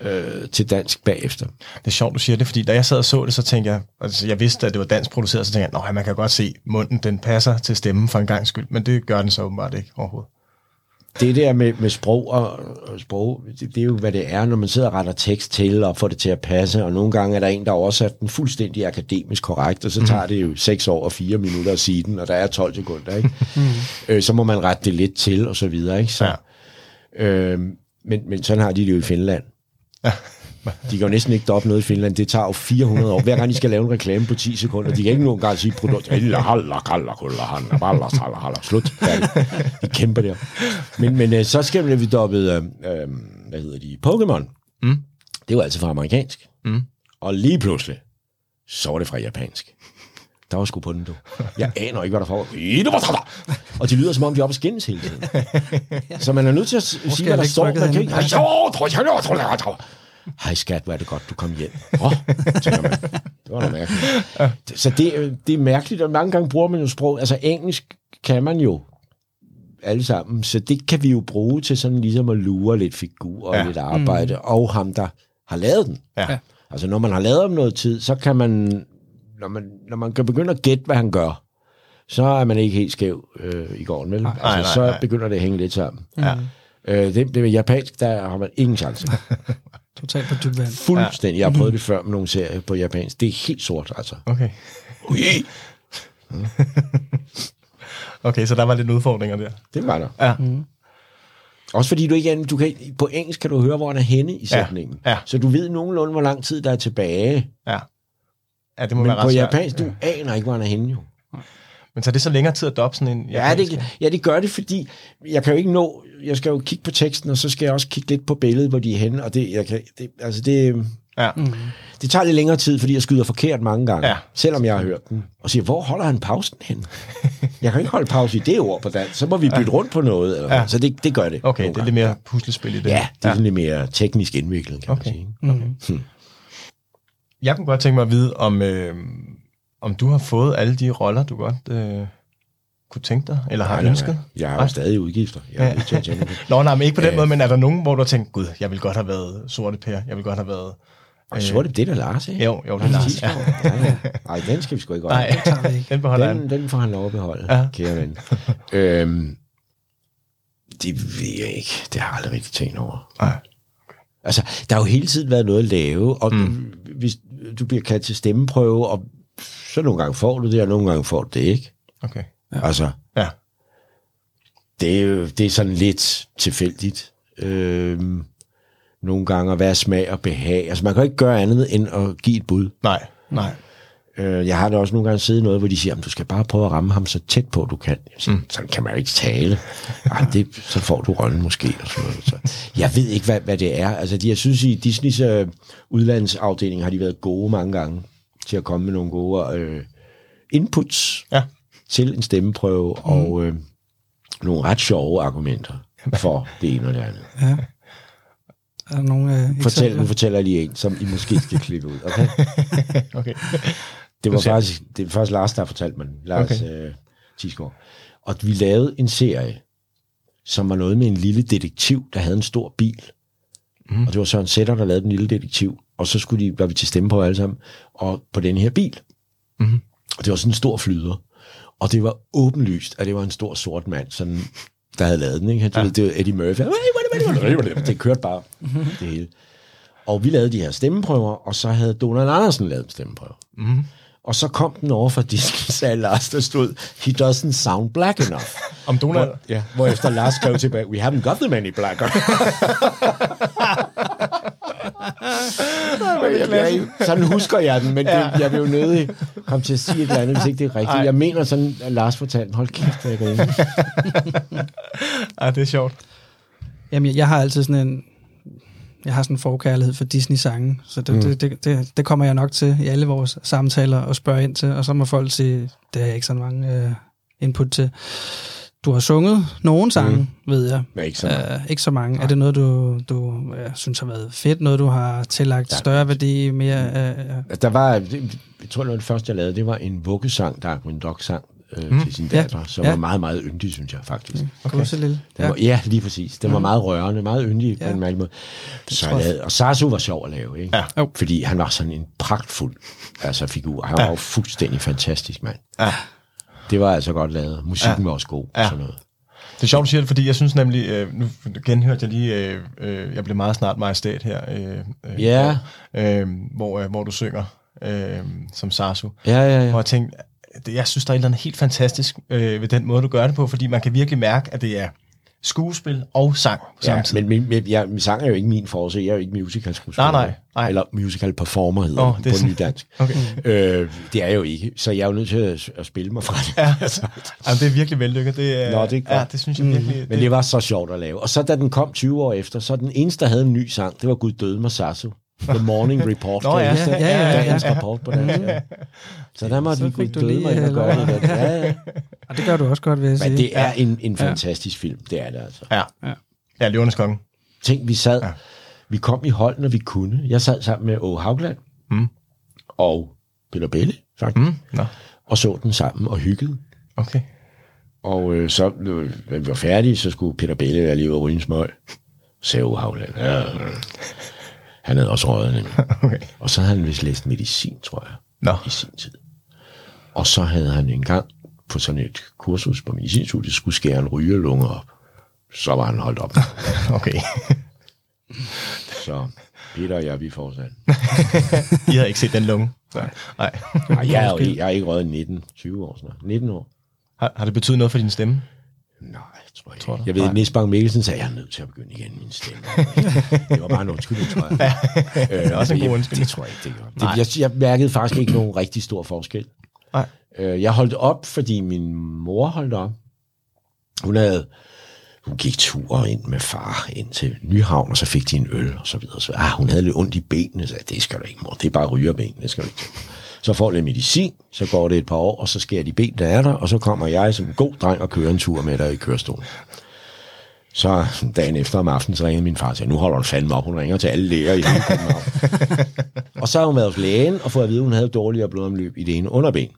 Øh, til dansk bagefter. Det er sjovt, du siger det, fordi da jeg sad og så det, så tænkte jeg, altså jeg vidste, at det var dansk produceret, så tænkte jeg, at man kan godt se, munden den passer til stemmen for en gang skyld, men det gør den så åbenbart ikke overhovedet. Det der med, med sprog og, og sprog, det, det er jo, hvad det er, når man sidder og retter tekst til og får det til at passe, og nogle gange er der en, der oversat den fuldstændig akademisk korrekt, og så tager det jo 6 år og 4 minutter at sige den, og der er 12 sekunder, ikke? øh, så må man rette det lidt til, og så videre, ikke? Så, Ja. øh, men, men sådan har de det jo i Finland. De kan jo næsten ikke doppe noget i Finland. Det tager jo 400 år. Hver gang de skal lave en reklame på 10 sekunder, de kan ikke nogen gang sige produkt. Slut. De kæmper der. Men, men øh, så skal vi dobbet, øh, øh, hvad hedder de, Pokémon. Mm. Det jo altid fra amerikansk. Mm. Og lige pludselig, så var det fra japansk. Der var sgu på den, du. Jeg aner ikke, hvad der foregår. Og de lyder, som om de er oppe skændes hele tiden. (laughs) Så man er nødt til at sige, jeg hvad der står. Man kan ikke... Hej skat, hvor er det godt, du kom hjem. Åh, oh, tænker man. Det var noget mærkeligt. Så det, det er mærkeligt, og mange gange bruger man jo sprog. Altså engelsk kan man jo alle sammen, så det kan vi jo bruge til sådan ligesom at lure lidt figur og ja. Lidt arbejde, mm. og ham, der har lavet den. Ja. Ja. Altså når man har lavet om noget tid, så kan man, når man, når man kan begynde at gætte, hvad han gør, så er man ikke helt skæv øh, i gården, vel? Altså, nej, så nej. begynder det at hænge lidt sammen. Ja. Øh, det, det med japansk, der har man ingen chance. (laughs) Totalt på dyb vand. Fuldstændig. Jeg har prøvet det før med nogle serier på japansk. Det er helt sort, altså. Okay. Ui, (laughs) Okay, så der var lidt udfordringer der. det var der. Ja. Også fordi du ikke du kan, på engelsk kan du høre, hvor han er henne i Ja, sætningen. ja. Så du ved nogenlunde, hvor lang tid der er tilbage. Ja. Ja, det må Men være på ret japansk, du aner ikke, hvor han er henne jo. Men så er det så længere tid at doppe sådan en Ja det, ja, det gør det, fordi jeg kan jo ikke nå, jeg skal jo kigge på teksten, og så skal jeg også kigge lidt på billedet, hvor de er henne, og det, jeg kan, det, altså det, Ja. det tager lidt længere tid, fordi jeg skyder forkert mange gange, Ja. selvom jeg har hørt den, og siger, hvor holder han pausen hen? (laughs) jeg kan ikke holde pause i det ord på dansk, så må vi bytte rundt på noget, eller Ja. ja. så det, det gør det. Okay, det er lidt gange. mere puslespil i det. Ja, det er sådan lidt mere teknisk indviklet, kan Okay. man sige. Jeg kunne godt tænke mig at vide, om, øh, om du har fået alle de roller, du godt øh, kunne tænke dig, eller har Nej, nej, ønsket? nej. Jeg har Nej. jo stadig udgifter. Jeg er Ja. nødt til at tjene det. (laughs) Nå, nej, men ikke på den Øh. måde, men er der nogen, hvor du har tænkt, gud, jeg vil godt have været sorte Per, jeg vil godt have været... Og så er det der Lars, ikke? Jo, jo, det er Lars. Ja. Ja, ja. Ej, den skal vi sgu ikke gøre. Nej, tager vi ikke. den beholder. Den, den får han lov at beholde, ja. kære ven. (laughs) øhm, det ved jeg ikke. Det har jeg aldrig rigtig tænkt over. Nej. Altså, der har jo hele tiden været noget at lave, og mm. hvis du bliver kaldt til stemmeprøve, og så nogle gange får du det, og nogle gange får du det ikke. Okay. Ja. Altså, Ja. det er det er sådan lidt tilfældigt. Øhm, nogle gange at være smag og behag. Altså, man kan jo ikke gøre andet end at give et bud. Nej, nej. Øh, jeg har da også nogle gange siddet noget, hvor de siger, at du skal bare prøve at ramme ham så tæt på, du kan. Jeg siger, mm. Sådan kan man ikke tale. Ej, det, så får du rollen måske. Og sådan noget. Så, jeg ved ikke, hvad, hvad det er. Altså, de, jeg synes, i Disneys øh, udlandsafdeling har de været gode mange gange til at komme med nogle gode øh, inputs Ja. til en stemmeprøve, mm. og øh, nogle ret sjove argumenter for det ene og det andet. Ja. Er der nogle øh, Fortæl, nu fortæller lige en, som I måske skal klippe ud. Okay? (laughs) Okay. Det var faktisk, det var faktisk Lars, der fortalte mig. Lars okay. øh, Tisgaard. Og vi lavede en serie, som var noget med en lille detektiv, der havde en stor bil. Mm. Og det var Søren Sætter, der lavede den lille detektiv. Og så skulle de, var vi til stemme på alle sammen, og på den her bil. Mhm. Og det var sådan en stor flyder. Og det var åbenlyst, at det var en stor sort mand, sådan, der havde lavet den. Ikke? Han, ja. det var Eddie Murphy. Det kørte bare det hele. Og vi lavede de her stemmeprøver, og så havde Donald Andersen lavet en stemmeprøve. Mm. Og så kom den over fra Disney, (laughs) sagde Lars, der stod, he doesn't sound black enough. Om Donald... Hvor, ja, hvorefter Lars skrev tilbage, we haven't got them any blacker. (laughs) jeg, jeg, sådan husker jeg den, men det, jeg vil jo nødig komme til at sige et eller andet, hvis ikke det er rigtigt. Ej. Jeg mener sådan, at Lars fortalte, hold kæft, jeg griner. (laughs) Ja, det er sjovt. Jamen, jeg, jeg har altid sådan en... Jeg har sådan en forkærlighed for Disney-sange, så det, mm. det, det, det, det kommer jeg nok til i alle vores samtaler og spørge ind til, og så må folk sige, det har jeg ikke så mange øh, input til. Du har sunget nogle sange, mm. ved jeg. Men ikke så meget. Uh, ikke så mange. Nej. Er det noget, du, du uh, synes har været fedt? Noget, du har tillagt Ja. større værdi? Mere, uh, uh, Der var, jeg tror, det var det første, jeg lavede, det var en vuggesang, Darkwing Dog sang øh, mm. til sin Ja. datter, som Ja. var meget, meget yndig, synes jeg faktisk. okay. lille? Den Ja. var, ja, lige præcis. Den var meget rørende, meget yndig ja. på Ja. en mærkelig måde. Så lavede, og Sasu var sjov at lave, ikke? Ja. Fordi han var sådan en pragtfuld altså, figur. Han var jo fuldstændig fantastisk, mand. Ja. Det var altså godt lavet. Musikken Ja. var også god. Ja. Ja. Sådan noget. Det er sjovt, du siger det, fordi jeg synes nemlig, øh, nu genhørte jeg lige, øh, øh, jeg blev meget snart majestat her, øh, øh, Ja. øh, hvor, øh, hvor du synger øh, som Sasu. Ja, ja, Hvor ja. jeg tænkte, det, jeg synes, der er et eller andet helt fantastisk øh, ved den måde, du gør det på, fordi man kan virkelig mærke, at det er skuespil og sang ja samtidig. men min, min, jeg, min sang er jo ikke min force. Jeg er jo ikke musical skuespiller. Nej, nej, nej. Eller musical performer hedder oh, det det på sådan- nydansk. (laughs) Okay. Øh, det er jeg jo ikke. Så jeg er jo nødt til at, spille mig fra det. Ja, (laughs) (laughs) Jamen, det er virkelig vellykket. Det, er, Nå, det er godt. Ja, det synes jeg virkelig. Men det var så sjovt at lave. Og så da den kom 20 år efter, så den eneste, der havde en ny sang, det var Gud døde med Sasu. The Morning Report. Nå, ja, ja, ja, ja, Dagens ja. rapport på dansk. Ja. Så der måtte vi du døde mig og gøre det. Ja, ja. Og det gør du også godt, vil jeg sige. Men det er en, en fantastisk film. Det er det altså. Ja. Ja. Ja, Løvernes Konge. Tænk, vi sad, Ja. ja. vi kom i hold, når vi kunne. Jeg sad sammen med Åge Haugland Mm. og Peter Belle, faktisk, Mm. Nå, og så den sammen og hyggede. okay. Og øh, så, øh, da vi var færdige, så skulle Peter Belle være lige ude og ryge en smøg. Så sagde Åge Haugland, ja, øh. Han havde også røget nemlig. (laughs) okay. Og så havde han vist læst medicin, tror jeg, Nå, i sin tid. Og så havde han engang på sådan et kursus på medicinstudiet, skulle skære en rygelunge op. Så var han holdt op. (laughs) okay. Så Peter og jeg, vi fortsat. (laughs) I havde ikke set den lunge. Nej. Nej. Nej, jeg er, jeg er ikke røget 19, 20 år snart. 19 år. Har, har det betydet noget for din stemme? Nej, tror ikke. Tror du? jeg ved, at Nis Bang Mikkelsen sagde, at jeg er nødt til at begynde igen min stemme. (laughs) det var bare en undskyldning, tror jeg. det er også en god jeg, undskyldning. Det tror jeg ikke, det gør. Det, jeg, jeg mærkede faktisk ikke nogen rigtig stor forskel. Nej. Øh, jeg holdt op, fordi min mor holdt op. Hun havde hun gik tur ind med far ind til Nyhavn, og så fik de en øl, og så videre. Så, ah, hun havde lidt ondt i benene, så det skal du ikke, mor. Det er bare rygerben, det skal du ikke. Så får lidt medicin, så går det et par år, og så skærer de ben, der er der, og så kommer jeg som en god dreng og kører en tur med dig i kørestolen. Så dagen efter om aftenen, så ringede min far og sagde, nu holder du fandme op, hun ringer til alle læger i hele København. (laughs) og så har hun været hos lægen og fået at vide, at hun havde dårligere blodomløb i det ene underben.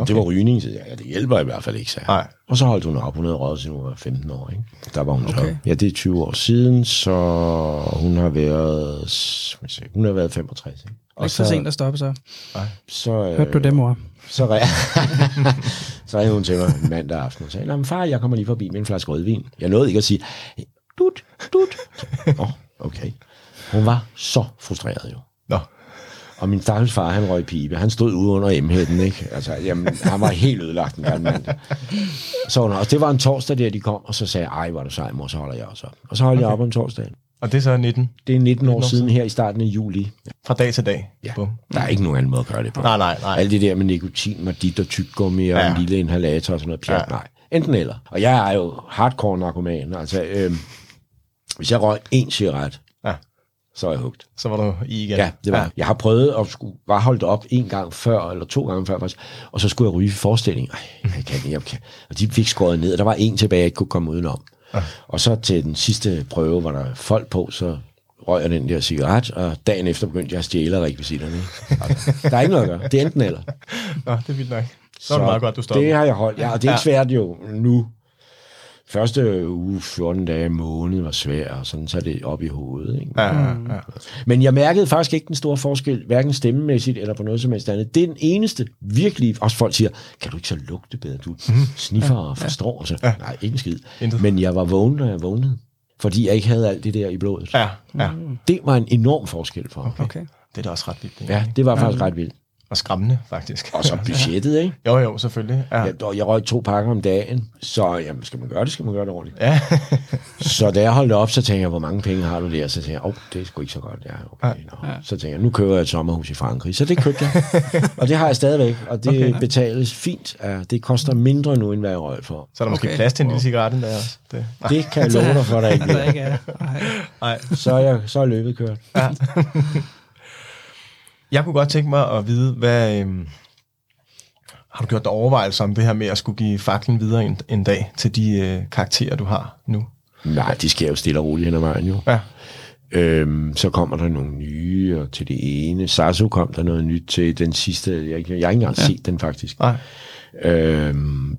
Og det var rygning, så jeg, ja, det hjælper i hvert fald ikke, sagde. Nej. Og så holdt hun op, hun havde røget siden hun var 15 år, ikke? Der var hun okay. så, Okay. ja, det er 20 år siden, så hun har været, se, hun har været 65, ikke? Og ikke for sent at stoppe så. så, øh, Hørte du det, mor? så, re- (laughs) så ringede hun til mig mandag aften og sagde, "Nå, men far, jeg kommer lige forbi med en flaske rødvin. Jeg nåede ikke at sige, dut, dut. Åh, oh, okay. Hun var så frustreret jo. Og min stakkels far, han røg pibe. Han stod ude under M-hætten, ikke? Altså, jamen, han var helt ødelagt en gammel mand. Så hun også, det var en torsdag der, de kom, og så sagde jeg, ej, er du sej, mor, så holder jeg også op. Og så holdt okay. jeg op om torsdagen. Og det er så 19 Det er 19 år år siden her i starten af juli. fra dag til dag. Ja. Bum. Der er ikke nogen anden måde at gøre det på. Nej, nej, nej. Alt det der med nikotin, dit og tyggegummi og Ja. en lille inhalator og sådan noget pjat, Ja. nej. Enten eller. Og jeg er jo hardcore narkoman. Altså, øhm, hvis jeg røg en cigaret. Så er jeg hugt. Så var du i igen. Ja, det var. Ja. Jeg har prøvet at skulle, var holdt op en gang før, eller to gange før faktisk, og så skulle jeg ryge i forestilling. Ej, jeg kan ikke, jeg kan. Og de fik skåret ned, og der var en tilbage, jeg ikke kunne komme udenom. Ja. Og så til den sidste prøve, var der folk på, så røg jeg den der cigaret, og dagen efter begyndte jeg at stjæle rekvisitterne. Altså, der er ikke noget at gøre. Det er enten eller. Nå, det er vildt nok. Så, er det meget godt, du stopper. Det har jeg holdt, ja, og det er ikke Ja. svært jo nu. Første uge, 14 dage, måned var svær, og sådan, så er det op i hovedet. Ikke? Ja, ja, ja. Men jeg mærkede faktisk ikke den store forskel, hverken stemmemæssigt eller på noget som helst andet. Det er den eneste, virkelig, også folk siger, kan du ikke så lugte bedre? Du sniffer og forstår. Så, nej, ikke skid. Men jeg var vågen, da jeg vågnede. Fordi jeg ikke havde alt det der i blodet. ja, ja. Det var en enorm forskel for mig. Okay. Det er da også ret vildt. ikke? Ja, det var faktisk ret vildt. Og skræmmende, faktisk. Og så budgettet, ikke? Jo, jo, selvfølgelig. Ja. Jeg, og jeg røg to pakker om dagen, så jamen, skal man gøre det, skal man gøre det ordentligt. ja. (laughs) Så da jeg holdt op, så tænkte jeg, hvor mange penge har du der? Så tænkte jeg, åh, oh, det er sgu ikke så godt. Ja, okay, nå. Så tænkte jeg, nu køber jeg et sommerhus i Frankrig. Så det købte jeg. (laughs) og det har jeg stadigvæk, og det okay. betales fint. Ja, det koster mindre nu, end hvad jeg røg for. Så er der måske Okay. plads til en lille cigaret der også. Det. Det kan jeg love dig for, der ikke (laughs) er. Nej. Nej. Så er, jeg, så er løbet kørt. Jeg kunne godt tænke mig at vide, hvad... Øhm, har du gjort dig overvejelser om det her med at skulle give faklen videre en, en dag til de øh, karakterer, du har nu? Nej, de sker jo stille og roligt hen ad vejen jo. Ja. Øhm, så kommer der nogle nye, og til det ene. Sasso kom der noget nyt til den sidste. Jeg, jeg har ikke engang ja. set den faktisk. Nej. Øhm,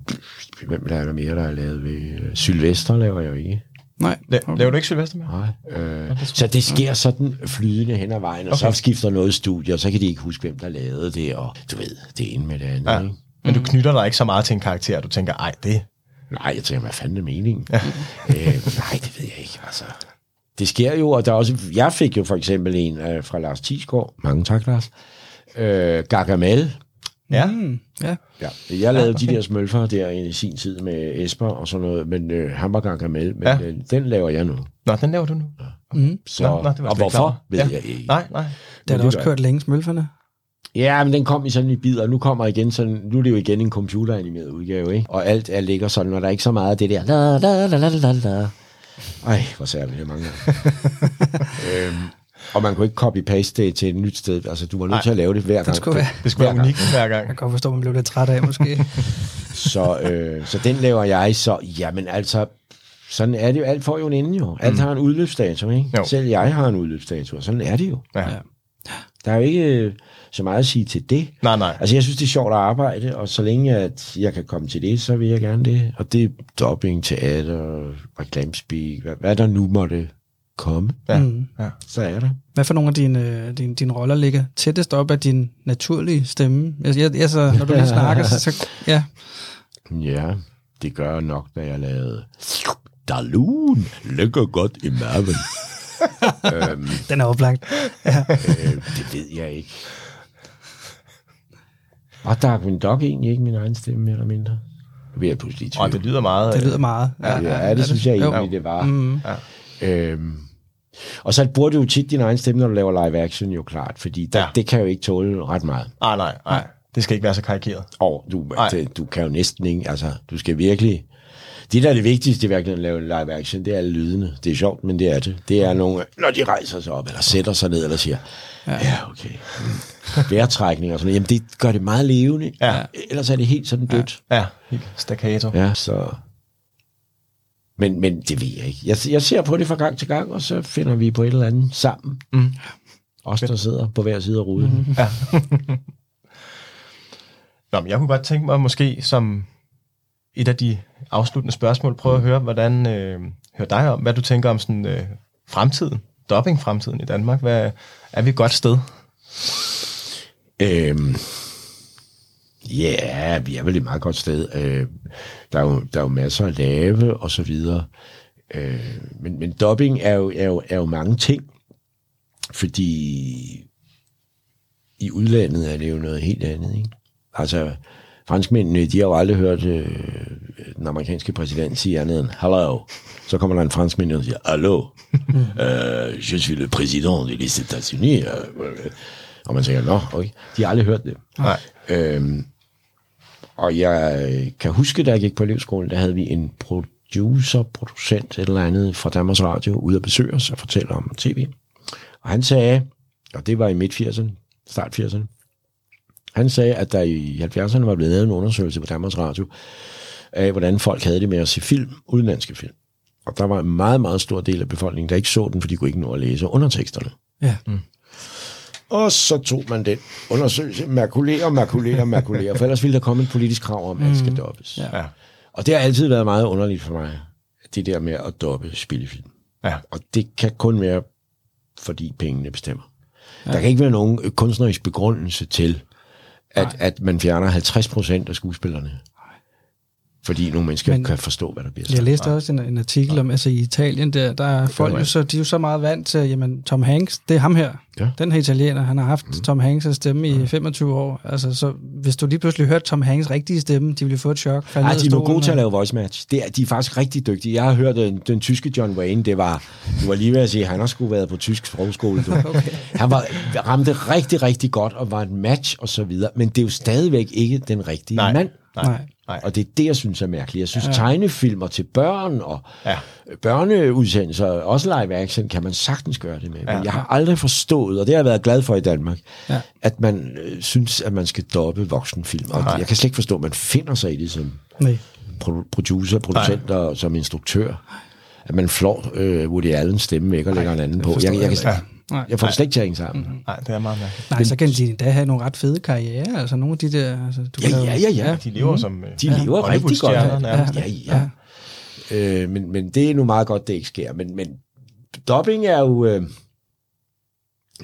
hvem der er der mere, der er lavet ved? Sylvester laver jeg jo ikke. Nej. La- Laver du ikke Sylvester med? Nej. Øh, så det sker sådan flydende hen ad vejen, og okay. Okay. så skifter noget studie, og så kan de ikke huske, hvem der lavede det, og du ved, det ene med det andet. Ja. Ikke? Men du knytter dig ikke så meget til en karakter, du tænker, ej, det... Nej, jeg tænker, hvad fanden er meningen? Ja. øh, nej, det ved jeg ikke. Altså, det sker jo, og der er også, jeg fik jo for eksempel en øh, fra Lars Tisgaard. Mange tak, Lars. Øh, Gargamel. Ja. Mm, ja. Ja, jeg lavede okay. de der smølfer der i sin tid med Esper og sådan noget, men øh, han var Gargamel, men Ja. ja. øh, den laver jeg nu. Nå, den laver du nu. Så, Nå, nå, det var jeg og klar hvorfor, over. ved Ja. jeg ikke. Nej, nej. Det har også kørt længe, smølferne. Ja, men den kom i sådan i bidder, og nu kommer igen sådan, nu er det jo igen en computeranimeret udgave, ikke? Og alt er ligger sådan, og der er ikke så meget af det der, la la la la la la. Ej, hvor særligt det mange (laughs) øhm, Og man kunne ikke copy-paste det til et nyt sted, altså du var nødt til at lave det hver gang. Det skulle være, Det skulle være Hver gang. unikt hver gang. jeg kan godt forstå, at man blev lidt træt af, måske. (laughs) (laughs) Så, øh, så den laver jeg, så jamen altså, sådan er det jo, alt får jo en ende jo. Alt har en udløbsdato, ikke? Jo. Selv jeg har en udløbsdato, og sådan er det jo. Ja. Ja. Der er jo ikke øh, så meget at sige til det. Nej, nej. Altså, jeg synes, det er sjovt at arbejde, og så længe at jeg kan komme til det, så vil jeg gerne det. Og det er dubbing, teater, reklamespeak, hvad, hvad der nu måtte komme, Ja. Mm. ja. så er der. Hvad for nogle af dine, dine, dine roller ligger tættest op af din naturlige stemme? Jeg, jeg, jeg, så, når du lige snakker, så, så ja. Ja, det gør nok, da jeg lavede Dalun, ligger godt i maven. (laughs) øhm, Den er oplagt. Ja. øh, det ved jeg ikke. Og Darkwing Dog egentlig ikke min egen stemme, mere eller mindre. Vil jeg pludselig i tvivl. Og det lyder meget... Det lyder meget. Ja, ja, det synes jeg Jo. egentlig, det var. Mm. Øhm, og så bruger du jo tit din egen stemme, når du laver live action, jo klart, fordi der, Ja. ja. det kan jo ikke tåle ret meget. Nej, nej, nej. Det skal ikke være så karikeret. Og du, det, du kan jo næsten ikke, altså, du skal virkelig... Det, der er det vigtigste i virkeligheden at lave live action, det er alle lydene. Det er sjovt, men det er det. Det er nogle, når de rejser sig op, eller sætter sig ned, eller siger, ja, ja okay. Mm. Vejrtrækning og sådan noget. Jamen, det gør det meget levende. Ja. Ellers er det helt sådan dødt. Ja, helt staccato. Ja, så... Men, men det ved jeg ikke. Jeg, jeg ser på det fra gang til gang, og så finder vi på et eller andet sammen. Mm. Os, der sidder på hver side af ruden. Mm. Ja. (laughs) Nå, men jeg kunne godt tænke mig måske som et af de afsluttende spørgsmål, prøve at høre, hvordan, øh, høre dig om, hvad du tænker om sådan, øh, fremtiden, dubbing-fremtiden i Danmark. Hvad, er vi et godt sted? Øhm, Ja, yeah, vi er vel et meget godt sted. Øh, der, er jo, der er jo masser at lave, og så videre. Øh, men, men dubbing er jo, er, jo, er jo mange ting, fordi i udlandet er det jo noget helt andet. Ikke? Altså, franskmændene, de har jo aldrig hørt øh, den amerikanske præsident sige andet end hello. Så kommer der en franskmænd og siger, hallo, øh, je suis le président de les États-Unis. Øh, og man tænker, nå, okay. De har aldrig hørt det. Nej. Øhm, og jeg kan huske, da jeg gik på elevskolen, der havde vi en producer, producent, et eller andet fra Danmarks Radio, ude at besøge os og fortælle om tv. Og han sagde, og det var i midt-80'erne, start 80'erne, han sagde, at der i 70'erne var blevet lavet en undersøgelse på Danmarks Radio, af hvordan folk havde det med at se film, udenlandske film. Og der var en meget, meget stor del af befolkningen, der ikke så den, for de kunne ikke nå at læse underteksterne. Ja. Og så tog man den undersøgelse, makulere, makulere, makulere, for ellers ville der komme et politisk krav om, at det skal dobbes. Ja. Ja. Og det har altid været meget underligt for mig, det der med at doppe spillefilm. Ja. Og det kan kun være, fordi pengene bestemmer. Ja. Der kan ikke være nogen kunstnerisk begrundelse til, at, at man fjerner 50 procent af skuespillerne. Fordi nogle mennesker Men- kan forstå, hvad der bliver sagt. Jeg læste også en, en artikel om, altså i Italien, der, der er folk jo så, de er jo så meget vant til, jamen Tom Hanks, det er ham her. Ja. Den her italiener, han har haft mm. Tom Hanks' stemme i 25 år. Altså, så hvis du lige pludselig hørte Tom Hanks' rigtige stemme, de ville få et chok. falde Ej, ned af de er stolen gode til at lave voice match. Det er, de er faktisk rigtig dygtige. Jeg har hørt den, den tyske John Wayne, det var, du var lige ved at sige, han har sgu været på tysk sprogskole. Du. (laughs) okay. Han var, ramte rigtig, rigtig godt og var et match og så videre. Men det er jo stadigvæk ikke den rigtige Nej. mand. Nej. Nej. Nej. Og det er det, jeg synes er mærkeligt. Jeg synes, ja. tegnefilmer til børn og Ja. børneudsendelser, også live action, kan man sagtens gøre det med. Men Ja. jeg har aldrig forstået, og det har jeg været glad for i Danmark, Ja. at man øh, synes, at man skal doppe voksenfilm. Og Nej. jeg kan slet ikke forstå, at man finder sig i det som Nej. pro- producer, producenter og som instruktør. At man flår øh, Woody Allens stemme væk og lægger en anden på. Jeg, jeg, jeg, jeg, Nej. jeg får det slet ikke til at hænge sammen. Nej, det er meget mærkeligt. Nej, så kan de endda have nogle ret fede karriere. Altså nogle af de der... Altså, du Ja, kan ja, ja, ja. De lever som øh, De lever rigtig godt. det. nærmest. Ja, ja. Øh, men, men det er nu meget godt, det ikke sker. Men, men dubbing er jo... Øh,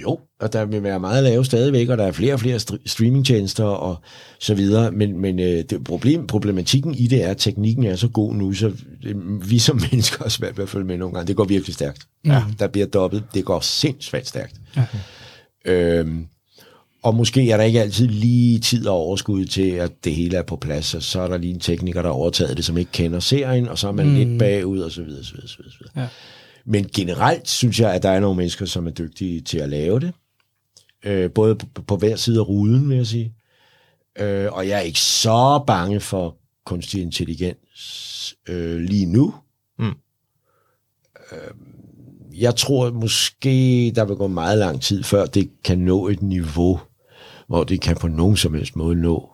jo, og der vil være meget lave stadigvæk, og der er flere og flere str- streamingtjenester og så videre. Men, men øh, det problem, problematikken i det er, at teknikken er så god nu, så det, vi som (laughs) mennesker har svært ved at følge med nogle gange. Det går virkelig stærkt. Ja. Der bliver dobbelt. Det går sindssygt stærkt. Ja. Øhm, og måske er der ikke altid lige tid og overskud til, at det hele er på plads, og så er der lige en tekniker, der har overtaget det, som ikke kender serien, og så er man mm. lidt bagud, og så videre, så videre, så videre. Så videre. Ja. Men generelt synes jeg, at der er nogle mennesker, som er dygtige til at lave det. Øh, både på, på hver side af ruden, vil jeg sige. Øh, og jeg er ikke så bange for kunstig intelligens øh, lige nu. Mm. Øh, jeg tror måske, der vil gå meget lang tid, før det kan nå et niveau, hvor det kan på nogen som helst måde nå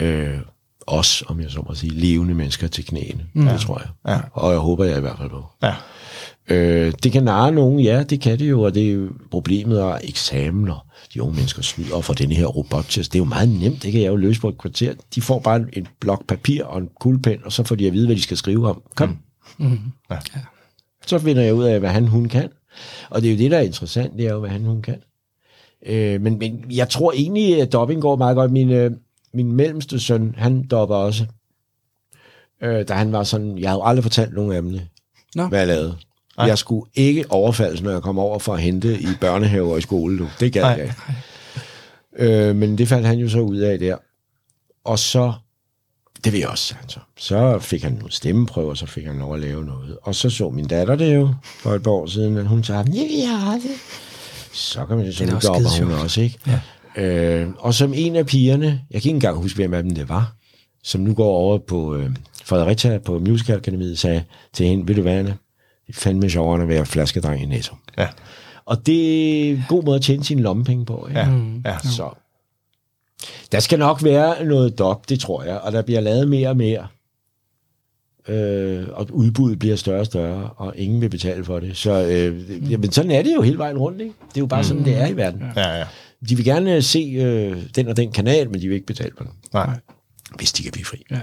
øh, os, om jeg så må sige, levende mennesker til knæene. Mm. Det tror jeg. Ja. Og jeg håber jeg i hvert fald på. Ja. Øh, det kan narre nogen, ja, det kan det jo, og det er jo problemet og eksamener. De unge mennesker snyder og får denne her robottest. Det er jo meget nemt, det kan jeg jo løse på et kvarter. De får bare en- en blok papir og en kuglepen, og så får de at vide, hvad de skal skrive om. Kom. Mm. Ja. Så finder jeg ud af, hvad han, hun kan. Og det er jo det, der er interessant, det er jo, hvad han, hun kan. Øh, men, men jeg tror egentlig, at dobbing går meget godt. Min, øh, min mellemste søn, han dopper også. Øh, da han var sådan, jeg havde aldrig fortalt nogen af dem det, Nå. hvad jeg lavede. Nej. Jeg skulle ikke overfaldes, når jeg kom over for at hente i børnehave og i skole. Du. Det gad Nej. jeg ikke. Øh, men det faldt han jo så ud af der. Og så, det vil jeg også, han så. Så fik han nogle stemmeprøver, så fik han lov at lave noget. Og så så min datter det jo for et par år siden, at hun sagde, det jeg aldrig. Så kan man jo så Det dopper hun også, ikke? Ja. Øh, og som en af pigerne, jeg kan ikke engang huske, hvem af dem det var, som nu går over på øh, Fredericia på Musical Akademiet, sagde til hende, vil du være, Anna? Det er fandme sjovere at være flaskedreng i Netto. Ja. Og det er en god måde at tjene sine lommepenge på. Ikke? Ja. ja. Så der skal nok være noget dop, det tror jeg, og der bliver lavet mere og mere. øh, og udbuddet bliver større og større, og ingen vil betale for det. Så øh, jamen, sådan er det jo hele vejen rundt, ikke? Det er jo bare sådan, det er i verden. Ja, ja. De vil gerne se øh, den og den kanal, men de vil ikke betale for den, Nej. hvis de kan blive fri. Ja.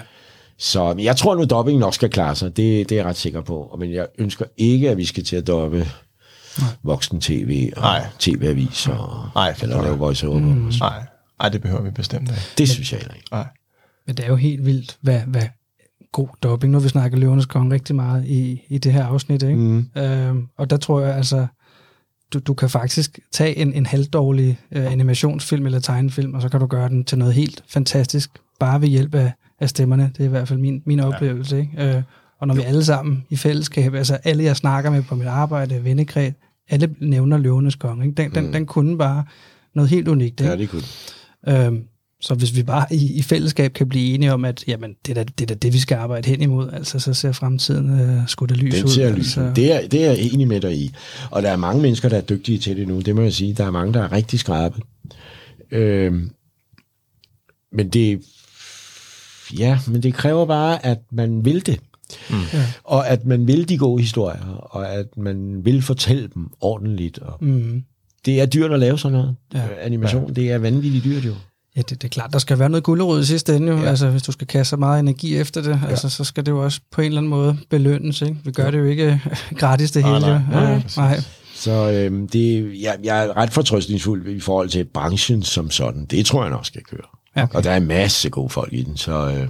Så men jeg tror nu, dobbing nok skal klare sig. Det, det er jeg ret sikker på. Men jeg ønsker ikke, at vi skal til at dobbe voksen tv og Nej. tv-avis og Nej, eller lave voice-over. Mm. Nej. Nej, det behøver vi bestemt ikke. Det synes jeg heller ikke. Nej. Men det er jo helt vildt, hvad, hvad god dubbing. Nu har vi snakket Løvernes Konge rigtig meget i, i det her afsnit, ikke? Mm. Øhm, og der tror jeg altså, du, du kan faktisk tage en, en halvdårlig øh, animationsfilm eller tegnefilm, og så kan du gøre den til noget helt fantastisk, bare ved hjælp af, af stemmerne. Det er i hvert fald min, min oplevelse, ikke? Øh, og når vi alle sammen i fællesskab, altså alle jeg snakker med på mit arbejde, vennekreds, alle nævner Løvernes Konge, ikke? Den, mm. den, den kunne bare noget helt unikt, ikke? Ja, det kunne Øhm, så hvis vi bare i, i fællesskab kan blive enige om, at jamen, det, er da, det er da det, vi skal arbejde hen imod, altså så ser fremtiden øh, sgu da lys Den ud. ser lys altså, ud. Det er, det er jeg enig med dig i. Og der er mange mennesker, der er dygtige til det nu. Det må jeg sige. Der er mange, der er rigtig skrabe. Øhm, men det... Ja, men det kræver bare, at man vil det. Mm. Ja. Og at man vil de gode historier, og at man vil fortælle dem ordentligt. Og Mm, det er dyrt at lave sådan noget. Ja. Animation, ja. det er vanvittigt dyrt jo. Ja, det, det er klart, der skal være noget gulderod i sidste ende jo. Ja. Altså, hvis du skal kaste så meget energi efter det, ja. altså, så skal det jo også på en eller anden måde belønnes. Ikke? Vi gør ja. det jo ikke gratis det hele. nej, nej, nej, nej. Så øhm, det, jeg, jeg er ret fortrøstningsfuld i forhold til branchen som sådan. Det tror jeg nok skal køre. Ja. Og der er en masse gode folk i den, så, øh,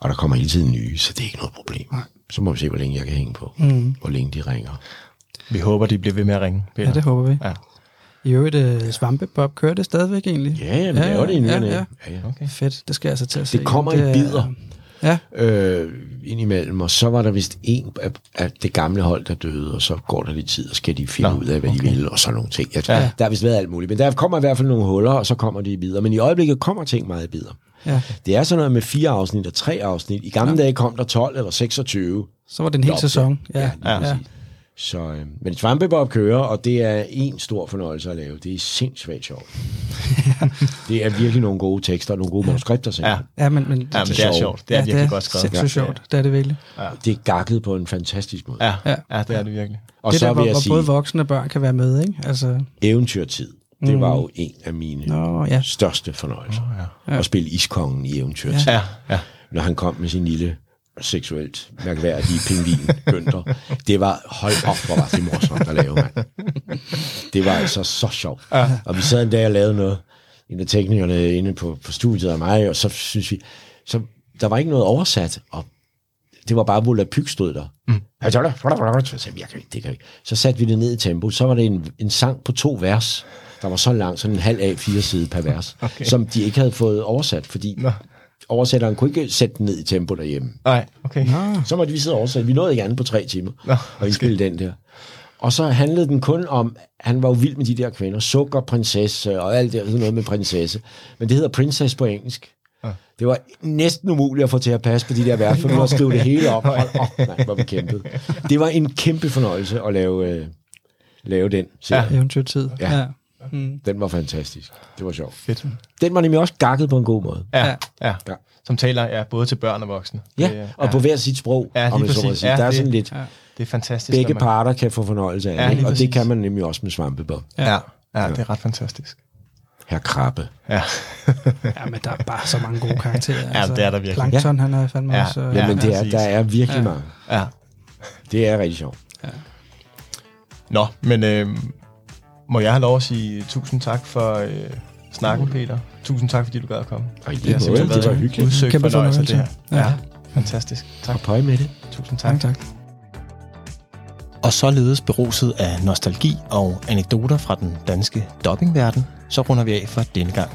og der kommer hele tiden nye, så det er ikke noget problem. Så må vi se, hvor længe jeg kan hænge på. Mm. Hvor længe de ringer. Vi håber, de bliver ved med at ringe, Peter. Ja, det håber vi. Ja. I øvrigt, øh, Svampebob kører det stadigvæk egentlig? Ja, ja, vi laver det i ny ja, ja. Ja, ja. Okay. Fedt, det skal jeg altså til at se. Det kommer er- i bidder Ja, øh, indimellem, og så var der vist en af, af det gamle hold, der døde, og så går der lidt tid, og skal de finde Nå, ud af, hvad okay. de vil, og sådan nogle ting. Jeg, Ja. ja. Der har vist været alt muligt, men der kommer i hvert fald nogle huller, og så kommer de i bidder. Men i øjeblikket kommer ting meget i bidder. ja. Det er sådan noget med fire afsnit og tre afsnit. I gamle ja. dage kom der 12 eller 26. Så var det en hel sæson. Ja, Ja, ja. Ja. Så, øh, men Svampebob kører, og det er en stor fornøjelse at lave. Det er sindssygt sjovt. (laughs) det er virkelig nogle gode tekster og nogle gode manuskripter. Ja. simpelthen. ja, men, men ja, men det er sjovt. sjovt. Det er ja, virkelig det godt skrevet. sindssygt Ja. sjovt. Det er det virkelig. Det er gakket på en fantastisk måde. Ja, Ja. ja, det er det virkelig. Og det så der, vil hvor, jeg hvor sige, både voksne og børn kan være med, ikke? Altså, eventyrtid. Det var jo en af mine Nå, ja. største fornøjelser. ja. At spille Iskongen i eventyrtid. Ja, ja. når han kom med sin lille seksuelt mærkværdige pingvin, Günther. Det var, hold op, hvor var det morsomt at lave, mand. Det var altså så sjovt. Og vi sad en dag og lavede noget, en af teknikerne inde på, på studiet af mig, og så synes vi, så der var ikke noget oversat, og det var bare Volapyk stod der. Mm. Så sagde jeg kan ikke, det kan ikke. Så satte vi det ned i tempo, så var det en, en sang på to vers, der var så lang, sådan en halv af fire side per vers, okay. som de ikke havde fået oversat, fordi Nå. Oversætteren kunne ikke sætte den ned i tempo derhjemme. Nej, okay. Så måtte vi sidde og oversætte. Vi nåede ikke andet på tre timer, Nå, og indspille den der. Og så handlede den kun om, han var jo vild med de der kvinder, sukker, prinsesse og alt det, sådan noget med prinsesse. Men det hedder princess på engelsk. Det var næsten umuligt at få til at passe på de der vers, for nu at skrive det hele op. Hold op, mand, hvor vi kæmpede. Det var en kæmpe fornøjelse at lave, øh, lave den serie. Ja. Eventyrtid. Ja. ja. Mm. Den var fantastisk. Det var sjovt. Fedt. Den var nemlig også gakket på en god måde. Ja, Ja. ja. Ja. Som taler ja, både til børn og voksne. Ja, Det, og på hver sit sprog, Ja, om lige så må præcis. sige. Ja, Der er det- sådan lidt, Ja. Det er fantastisk. begge man- parter kan få fornøjelse af Ja, det, og det kan man nemlig også med Svampebob. Ja, ja, det er ret fantastisk. Herr Krabbe. Ja, ja, men der er bare så mange gode karakterer. altså. Ja, det er der virkelig. Plankton, han er fandme Ja. også... øh, Ja, Jamen, det er, der er virkelig Ja. mange. ja. Det er rigtig sjovt. Nå, men øh, må jeg have lov at sige tusind tak for øh, snakken, Peter. Tusind tak, fordi du gad at komme. Og i Det lige har det var hyggeligt. udsøgt Kæmpe fornøjelse, det her. fornøjelse. Ja, fantastisk. Tak. Og pøj med det. Tusind tak. Tak, tak. Og således beruset af nostalgi og anekdoter fra den danske dubbingverden, så runder vi af for denne gang.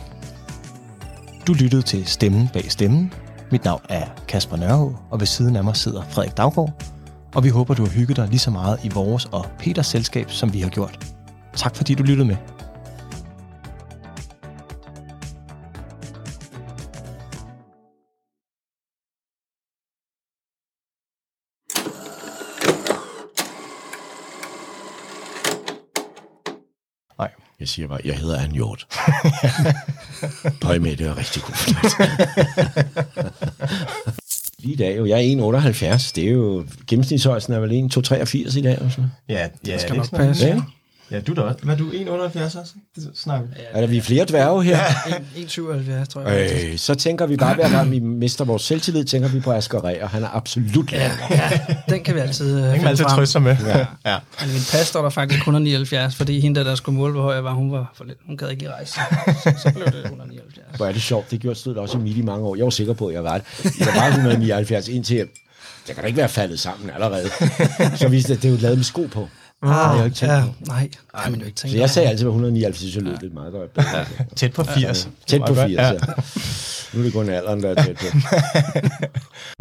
Du lyttede til Stemmen bag stemmen. Mit navn er Kasper Nørhå, og ved siden af mig sidder Frederik Daggaard. Og vi håber, du har hygget dig lige så meget i vores og Peters selskab, som vi har gjort. Tak fordi du lyttede med. Nej. Jeg siger bare, jeg hedder Anne Hjort. (laughs) pøj med det er rigtig god fornøjelse. (laughs) Lige i dag jo. Jeg er 1,78. Det er jo... Gennemsnitshøjsten er vel 1,283 i dag. Eller sådan. Ja, ja skal det nok passe. noget. Ja, du er da også. Hvad er du? 1,78 også? Det snakker vi. Er der vi er flere dværge her? 1,77, tror jeg. Øh, så tænker vi bare, hver gang vi mister vores selvtillid, tænker vi på Asger Ræ, og han er absolut ja. Ja, den kan vi altid uh, Den kan man altid trøste sig med. Ja. ja. Men i min pas står der faktisk 179, fordi hende, der, der skulle måle, hvor høj jeg var, hun var for lidt. Hun gad ikke lige rejse. Så, så blev det 179. Hvor er det sjovt, det gjorde stod også i midt i mange år. Jeg var sikker på, at jeg var det. Jeg var 179 indtil jeg, jeg kan da ikke være faldet sammen allerede. Så viste det, at det er jo lavet med sko på. Ah, har jeg ikke tænkt ja, på. nej, kan man jo ikke tænke Så jeg sagde altid, at 179, så lød det meget godt. Ja. Tæt på 80. Tæt på Meget 80, godt. ja. Nu er det kun alderen, der er tæt på. (laughs)